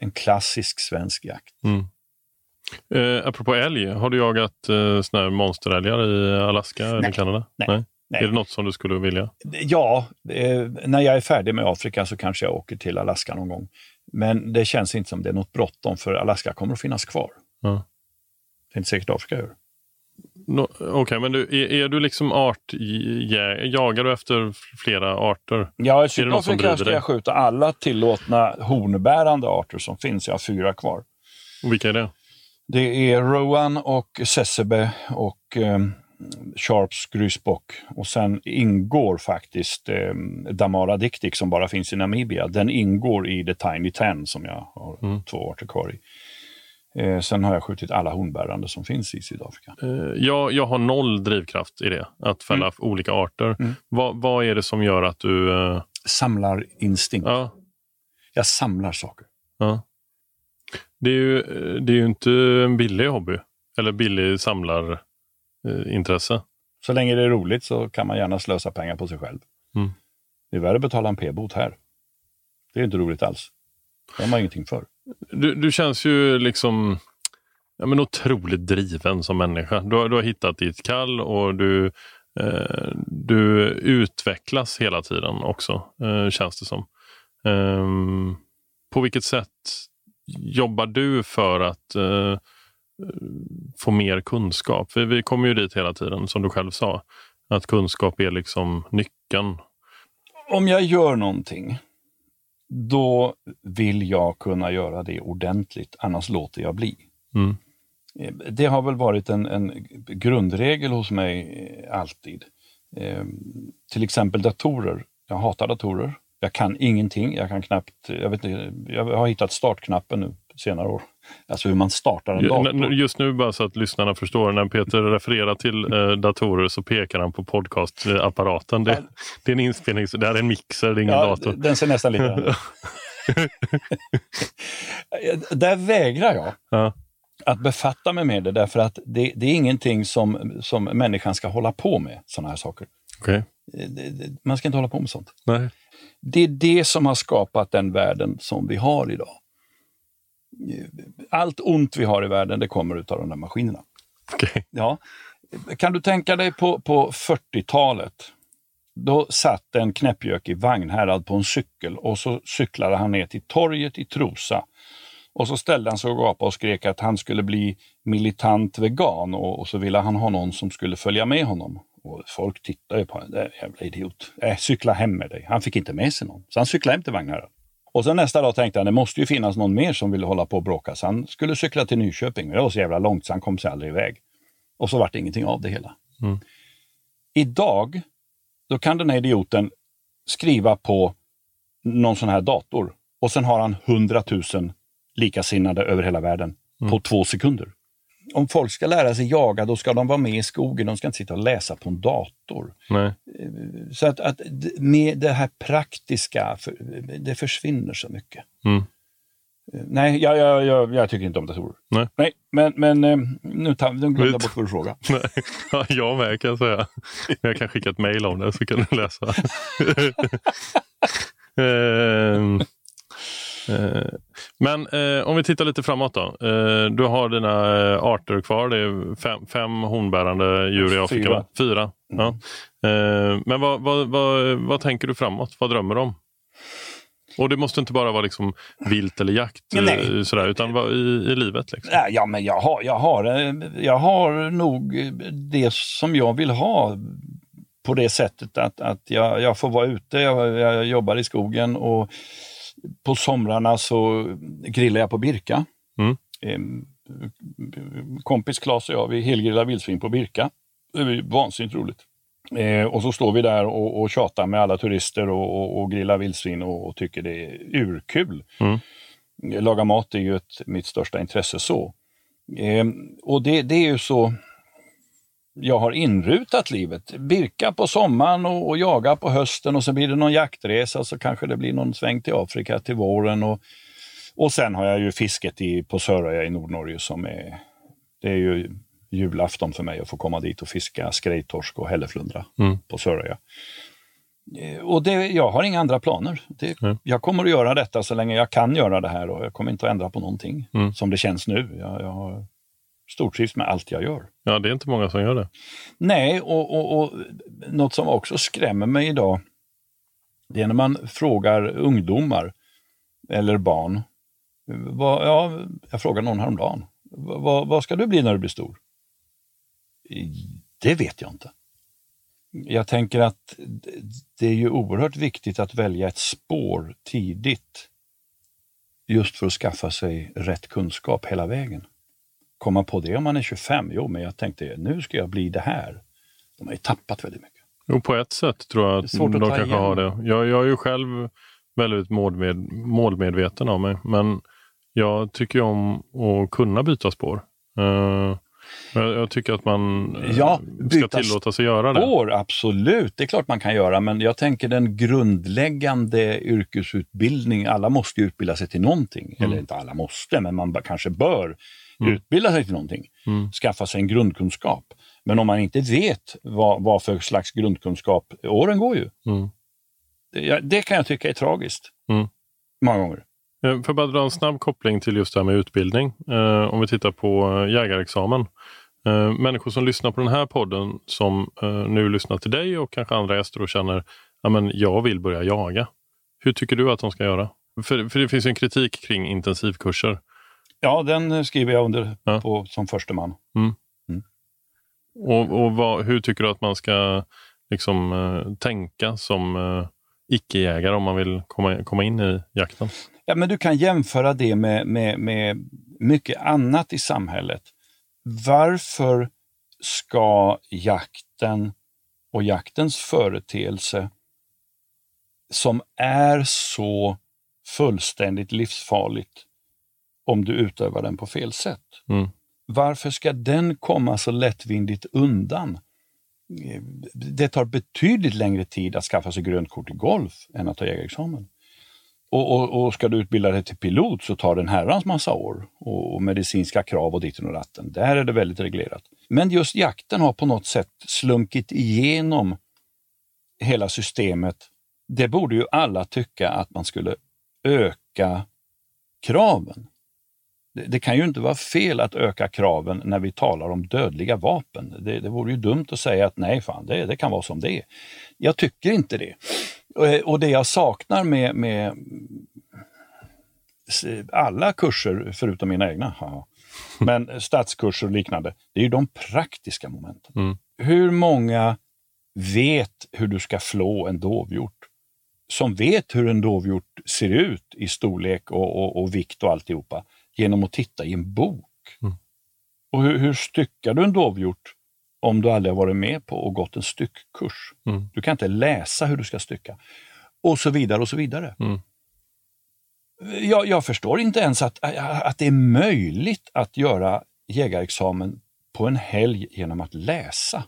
en klassisk svensk jakt. Mm. Eh, apropå älg, har du jagat eh, såna här monsterälgar i Alaska eller Nej. Kanada? Nej. Nej. Är det något som du skulle vilja? Ja, eh, när jag är färdig med Afrika så kanske jag åker till Alaska någon gång. Men det känns inte som det är något bråttom, för Alaska kommer att finnas kvar. Ja. Det är inte säkert Afrika gör. No, Okej, men du, är, är du liksom art... Jagar du efter flera arter? Ja, i Sydafrika ska jag skjuta alla tillåtna hornbärande arter som finns. Jag har fyra kvar. Och vilka är det? Det är Rowan och Sesebe och eh, Sharps grysbock. Och sen ingår faktiskt eh, Damara dictic som bara finns i Namibia. Den ingår i The Tiny Ten som jag har Mm. två arter kvar i. Eh, sen har jag skjutit alla hornbärande som finns i Sydafrika. Eh, jag, jag har noll drivkraft i det, att fälla olika arter. Mm. Vad, vad är det som gör att du... eh, Samlar instinkt. ja, Jag samlar saker. ja. Det, är ju, eh, det är ju inte en billig hobby, eller billig samlarintresse. Så länge det är roligt så kan man gärna slösa pengar på sig själv. Mm. Det är värre att betala en p-bot här. Det är inte roligt alls. Det har man ingenting för. Du, du känns ju liksom ja, men otroligt driven som människa. Du, har- du har hittat ditt kall och du, eh, du utvecklas hela tiden också, eh, känns det som. Ehm, på vilket sätt jobbar du för att eh, få mer kunskap? För vi kommer ju dit hela tiden, som du själv sa. Att kunskap är liksom nyckeln. Om jag gör någonting, då vill jag kunna göra det ordentligt, annars låter jag bli. Mm. Eh, Det har väl varit en, en grundregel hos mig eh, alltid. Eh, till exempel datorer. Jag hatar datorer. Jag kan ingenting. Jag kan knappt, jag vet inte, jag har hittat startknappen nu senare år. Alltså hur man startar en dator. Just nu, bara så att lyssnarna förstår, när Peter refererar till eh, datorer så pekar han på podcastapparaten. Det, det är en inspelning, det här är en mixer, det är ingen Ja, dator. den ser nästan likadan ut. Där vägrar jag Ja. att befatta mig med det därför att det, det är ingenting som, som människan ska hålla på med, sådana här saker. Det, det, man ska inte hålla på med sånt. Nej. Det är det som har skapat den världen som vi har idag. Allt ont vi har i världen, det kommer utav de där maskinerna. Okej. Ja. Kan du tänka dig på, på 40-talet? Då satt en knäppjök i Vagnhärad på en cykel och så cyklade han ner till torget i Trosa. Och så ställde han sig och gapade och skrek att han skulle bli militant vegan och, och så ville han ha någon som skulle följa med honom. Och folk tittade på honom, jävla idiot. Äh, cykla hem med dig. Han fick inte med sig någon, så han cyklade hem till Vagnhärad. Och sen nästa dag tänkte han, det måste ju finnas någon mer som vill hålla på och bråka. Så han skulle cykla till Nyköping, men det var så jävla långt så han kom sig aldrig iväg. Och så vart det ingenting av det hela. Mm. Idag, då kan den här idioten skriva på någon sån här dator och sen har han 100 000 likasinnade över hela världen på två sekunder. Om folk ska lära sig jaga, då ska de vara med i skogen. De ska inte sitta och läsa på en dator. Nej. Så att, att med det här praktiska, det försvinner så mycket. Mm. Nej, jag, jag, jag, jag tycker inte om datorer. Nej. men, men eh, nu, tar, nu glömde jag bort vad du frågade. Nej. Ja, jag med kan jag säga. Jag kan skicka ett mejl om det så kan du läsa. Ehm, eh, Men eh, om vi tittar lite framåt då. Eh, du har dina eh, arter kvar. Det är fem, fem hornbärande djur i Afrika. Fyra. Fyra. Ja. Eh, men vad, vad, vad, vad tänker du framåt? Vad drömmer du om? Och det måste inte bara vara liksom vilt eller jakt, Nej. eh, sådär, utan i, i livet. Liksom. Ja, men jag har, jag, har, eh, jag har nog det som jag vill ha på det sättet att, att jag, jag får vara ute, jag, jag jobbar i skogen och på somrarna så grillar jag på Birka. Mm. Kompis Claes och jag, vi helgrillar vildsvin på Birka. Det är vansinnigt roligt. Eh, och så står vi där och, och tjatar med alla turister och, och, och grillar vildsvin och, och tycker det är urkul. Mm. Laga mat är ju ett, mitt största intresse så. Eh, och det, det är ju så jag har inrutat livet. Birka på sommaren och, och jaga på hösten och så blir det någon jaktresa så kanske det blir någon sväng till Afrika till våren. Och, Och sen har jag ju fisket i, på Söröja i Nordnorge som är, det är ju julafton för mig att få komma dit och fiska skrejtorsk och hälleflundra Mm. på Söröja. Eh, Och det, jag har inga andra planer. Det, Mm. Jag kommer att göra detta så länge jag kan göra det här och jag kommer inte att ändra på någonting Mm. som det känns nu. Jag, jag har stortrivs med allt jag gör. Ja, det är inte många som gör det. Nej, och, och, och något som också skrämmer mig idag, det är när man frågar ungdomar eller barn. Vad, ja, jag frågade någon häromdagen. Vad, vad ska du bli när du blir stor? Det vet jag inte. Jag tänker att det är ju oerhört viktigt att välja ett spår tidigt. Just för att skaffa sig rätt kunskap hela vägen. Komma på det om man är 25, jo men jag tänkte nu ska jag bli det här. De har ju tappat väldigt mycket. Jo, på ett sätt tror jag Det är att svårt de att ta kanske igen. har det. Jag, jag är ju själv väldigt målmed, målmedveten av mig, men jag tycker om att kunna byta spår. Eh, jag, jag tycker att man eh, Ja, ska tillåta sig göra det. Spår, absolut, det är klart man kan göra, men jag tänker den grundläggande yrkesutbildning, alla måste ju utbilda sig till någonting. Mm. Eller inte alla måste, men man kanske bör Mm. utbilda sig till någonting. Mm. Skaffa sig en grundkunskap. Men om man inte vet vad, vad för slags grundkunskap, åren går ju. Mm. Det, det kan jag tycka är tragiskt. Mm. Många gånger. Eh, För att bara dra en snabb koppling till just det här med utbildning. Eh, om vi tittar på eh, jägarexamen. Eh, människor som lyssnar på den här podden som eh, nu lyssnar till dig och kanske andra gäster och känner att jag vill börja jaga. Hur tycker du att de ska göra? För, för det finns ju en kritik kring intensivkurser. Ja, den eh, skriver jag under Ja. på, som förste man. Och, och vad, hur tycker du att man ska liksom, eh, tänka som eh, icke-jägare om man vill komma, komma in i jakten? Ja, men du kan jämföra det med, med, med mycket annat i samhället. Varför ska jakten och jaktens företeelse som är så fullständigt livsfarligt om du utövar den på fel sätt. Mm. Varför ska den komma så lättvindigt undan? Det tar betydligt längre tid att skaffa sig grönt kort i golf än att ta jägarexamen. Och, och, och ska du utbilda dig till pilot så tar det en herrans massa år. Och, och medicinska krav och ditten och ratten. Där är det väldigt reglerat. Men just jakten har på något sätt slunkit igenom hela systemet. Det borde ju alla tycka att man skulle öka kraven. Det, det kan ju inte vara fel att öka kraven när vi talar om dödliga vapen. Det, det vore ju dumt att säga att nej, fan, det, det kan vara som det är. Jag tycker inte det. Och, och det jag saknar med, med alla kurser, förutom mina egna, haha, men statskurser och liknande, det är ju de praktiska momenten. Mm. Hur många vet hur du ska flå en dovhjort? Som vet hur en dovhjort ser ut i storlek och, och, och vikt och alltihopa genom att titta i en bok. Mm. Och hur, hur styckar du en dovhjort om du aldrig har varit med på och gått en styckkurs? Mm. Du kan inte läsa hur du ska stycka. Och så vidare och så vidare. Mm. Jag, jag förstår inte ens att, att det är möjligt att göra jägarexamen på en helg genom att läsa.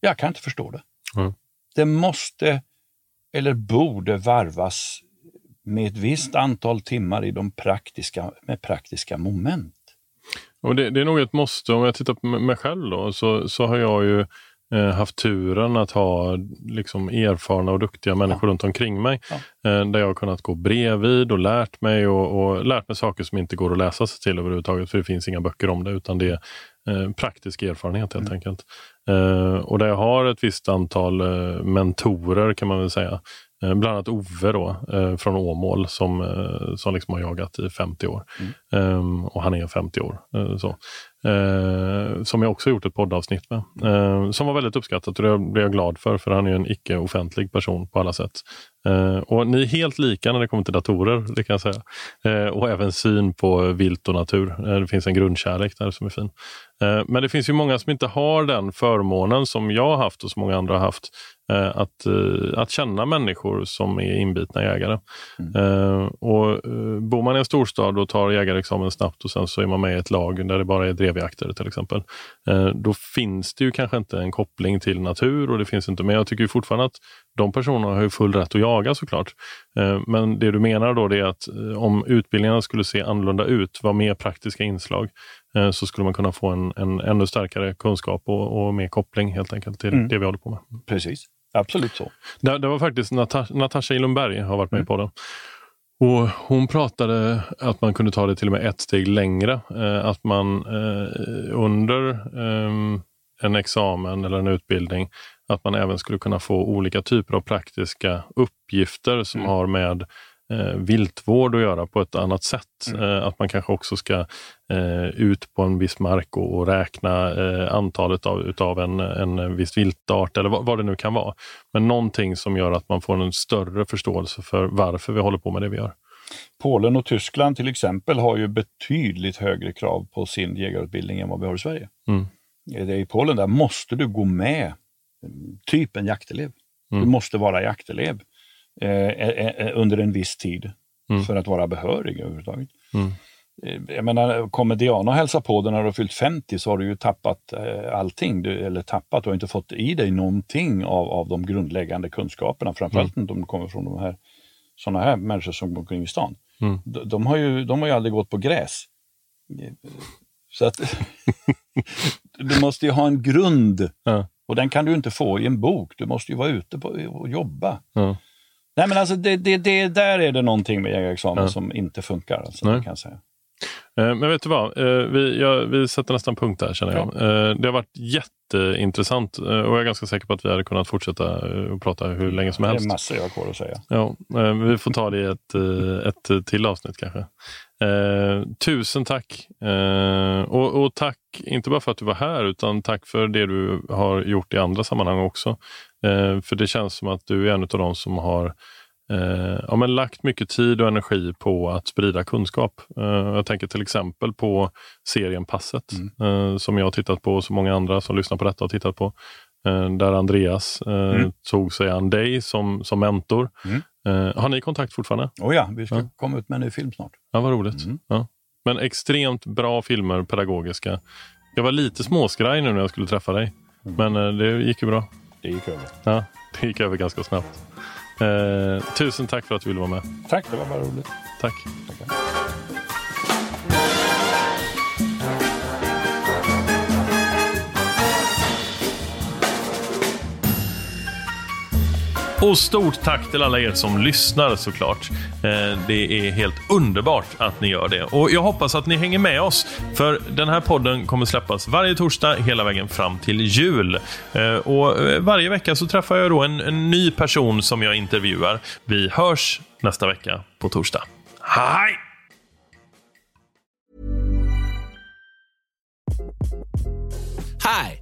Jag kan inte förstå det. Mm. Det måste eller borde varvas med ett visst antal timmar i de praktiska, med praktiska moment. Och det, det är nog ett måste. Om jag tittar på mig själv då, så, så har jag ju eh, haft turen att ha liksom, erfarna och duktiga människor runt omkring mig. Eh, där jag har kunnat gå bredvid och lärt mig och, och lärt mig saker som inte går att läsa sig till överhuvudtaget. För det finns inga böcker om det utan det är eh, praktisk erfarenhet helt enkelt. Eh, och där jag har ett visst antal eh, mentorer kan man väl säga. Eh, bland annat Ove då, eh, från Åmål som, eh, som liksom har jagat i 50 år. Ehm, och han är 50 år. så. Eh, som jag också gjort ett poddavsnitt med. Eh, som var väldigt uppskattat och det blev jag glad för, för han är en icke-offentlig person på alla sätt. Eh, och ni är helt lika när det kommer till datorer, det kan jag säga. Och även syn på vilt och natur. Det finns en grundkärlek där som är fin. Men det finns ju många som inte har den förmånen som jag har haft och som många andra har haft. Eh, att, eh, att känna människor som är inbitna jägare. Mm. Eh, och Bor man i en storstad och tar jägarexamen snabbt och sen så är man med i ett lag där det bara är drevjakter till exempel. Då finns det ju kanske inte en koppling till natur och det finns inte, men jag tycker fortfarande att de personerna har ju full rätt att jaga såklart. Men det du menar då är att om utbildningarna skulle se annorlunda ut, vara mer praktiska inslag, så skulle man kunna få en, en ännu starkare kunskap och, och mer koppling helt enkelt till mm. det vi håller på med. Precis. Absolut så. Det, det var faktiskt Natasha, Natasha Illenberg har varit med mm. på den. Och hon pratade att man kunde ta det till och med ett steg längre. Eh, att man eh, under eh, en examen eller en utbildning, att man även skulle kunna få olika typer av praktiska uppgifter som mm. har med eh, viltvård att göra på ett annat sätt. Mm. Eh, att man kanske också ska eh, ut på en viss mark och, och räkna eh, antalet av utav en, en viss viltart eller vad, vad, det nu kan vara. Men någonting som gör att man får en större förståelse för varför vi håller på med det vi gör. Polen och Tyskland till exempel har ju betydligt högre krav på sin jägarutbildning än vad vi har i Sverige. Mm. I Polen där måste du gå med typ en jaktelev. Mm. Du måste vara jaktelev. Eh, eh, eh, under en viss tid mm. för att vara behörig överhuvudtaget. Mm. Jag menar, kommer Diana och hälsa på dig när du har fyllt 50 så har du ju tappat allting. Du, eller tappat, du har inte fått i dig någonting av, av de grundläggande kunskaperna. Framförallt mm. de kommer från de här sådana här människor som går omkring i stan. Mm. De, de, har ju, de har ju aldrig gått på gräs. Så att du måste ju ha en grund. Ja. Och den kan du inte få i en bok. Du måste ju vara ute på, och jobba. Ja. Nej men alltså det, det, det, där är det någonting med jägarexamen ja. som inte funkar. Alltså, kan jag säga. Eh, men vet du vad, eh, vi, ja, vi sätter nästan punkt där känner jag. Ja. Det har varit jätteintressant och jag är ganska säker på att vi hade kunnat fortsätta och prata hur länge som helst. Det är massor jag har kvar att säga. Ja, vi får ta det i ett, ett till avsnitt kanske. tusen tack! och, och, tack inte bara för att du var här utan tack för det du har gjort i andra sammanhang också. Eh, för det känns som att du är en av de som har eh, ja, men lagt mycket tid och energi på att sprida kunskap. Eh, jag tänker till exempel på serien Passet mm. eh, som jag har tittat på och så många andra som lyssnar på detta har tittat på. Eh, där Andreas eh, mm. tog sig an dig som, som mentor. Mm. har ni kontakt fortfarande? Oh ja, vi ska ja. komma ut med en ny film snart. Ja, Vad roligt. Mm. Ja. Men extremt bra filmer, pedagogiska. Jag var lite småskraj nu när jag skulle träffa dig. Mm. Men det gick ju bra. Det gick över. Ja, det gick över ganska snabbt. Eh, tusen tack för att du ville vara med. Tack, det var bara roligt. Tack. Tackar. Och stort tack till alla er som lyssnar såklart. Eh, det är helt underbart att ni gör det. Och jag hoppas att ni hänger med oss, för den här podden kommer släppas varje torsdag hela vägen fram till jul. Eh, och eh, varje vecka så träffar jag då en, en ny person som jag intervjuar. Vi hörs nästa vecka på torsdag. Hej! Hi,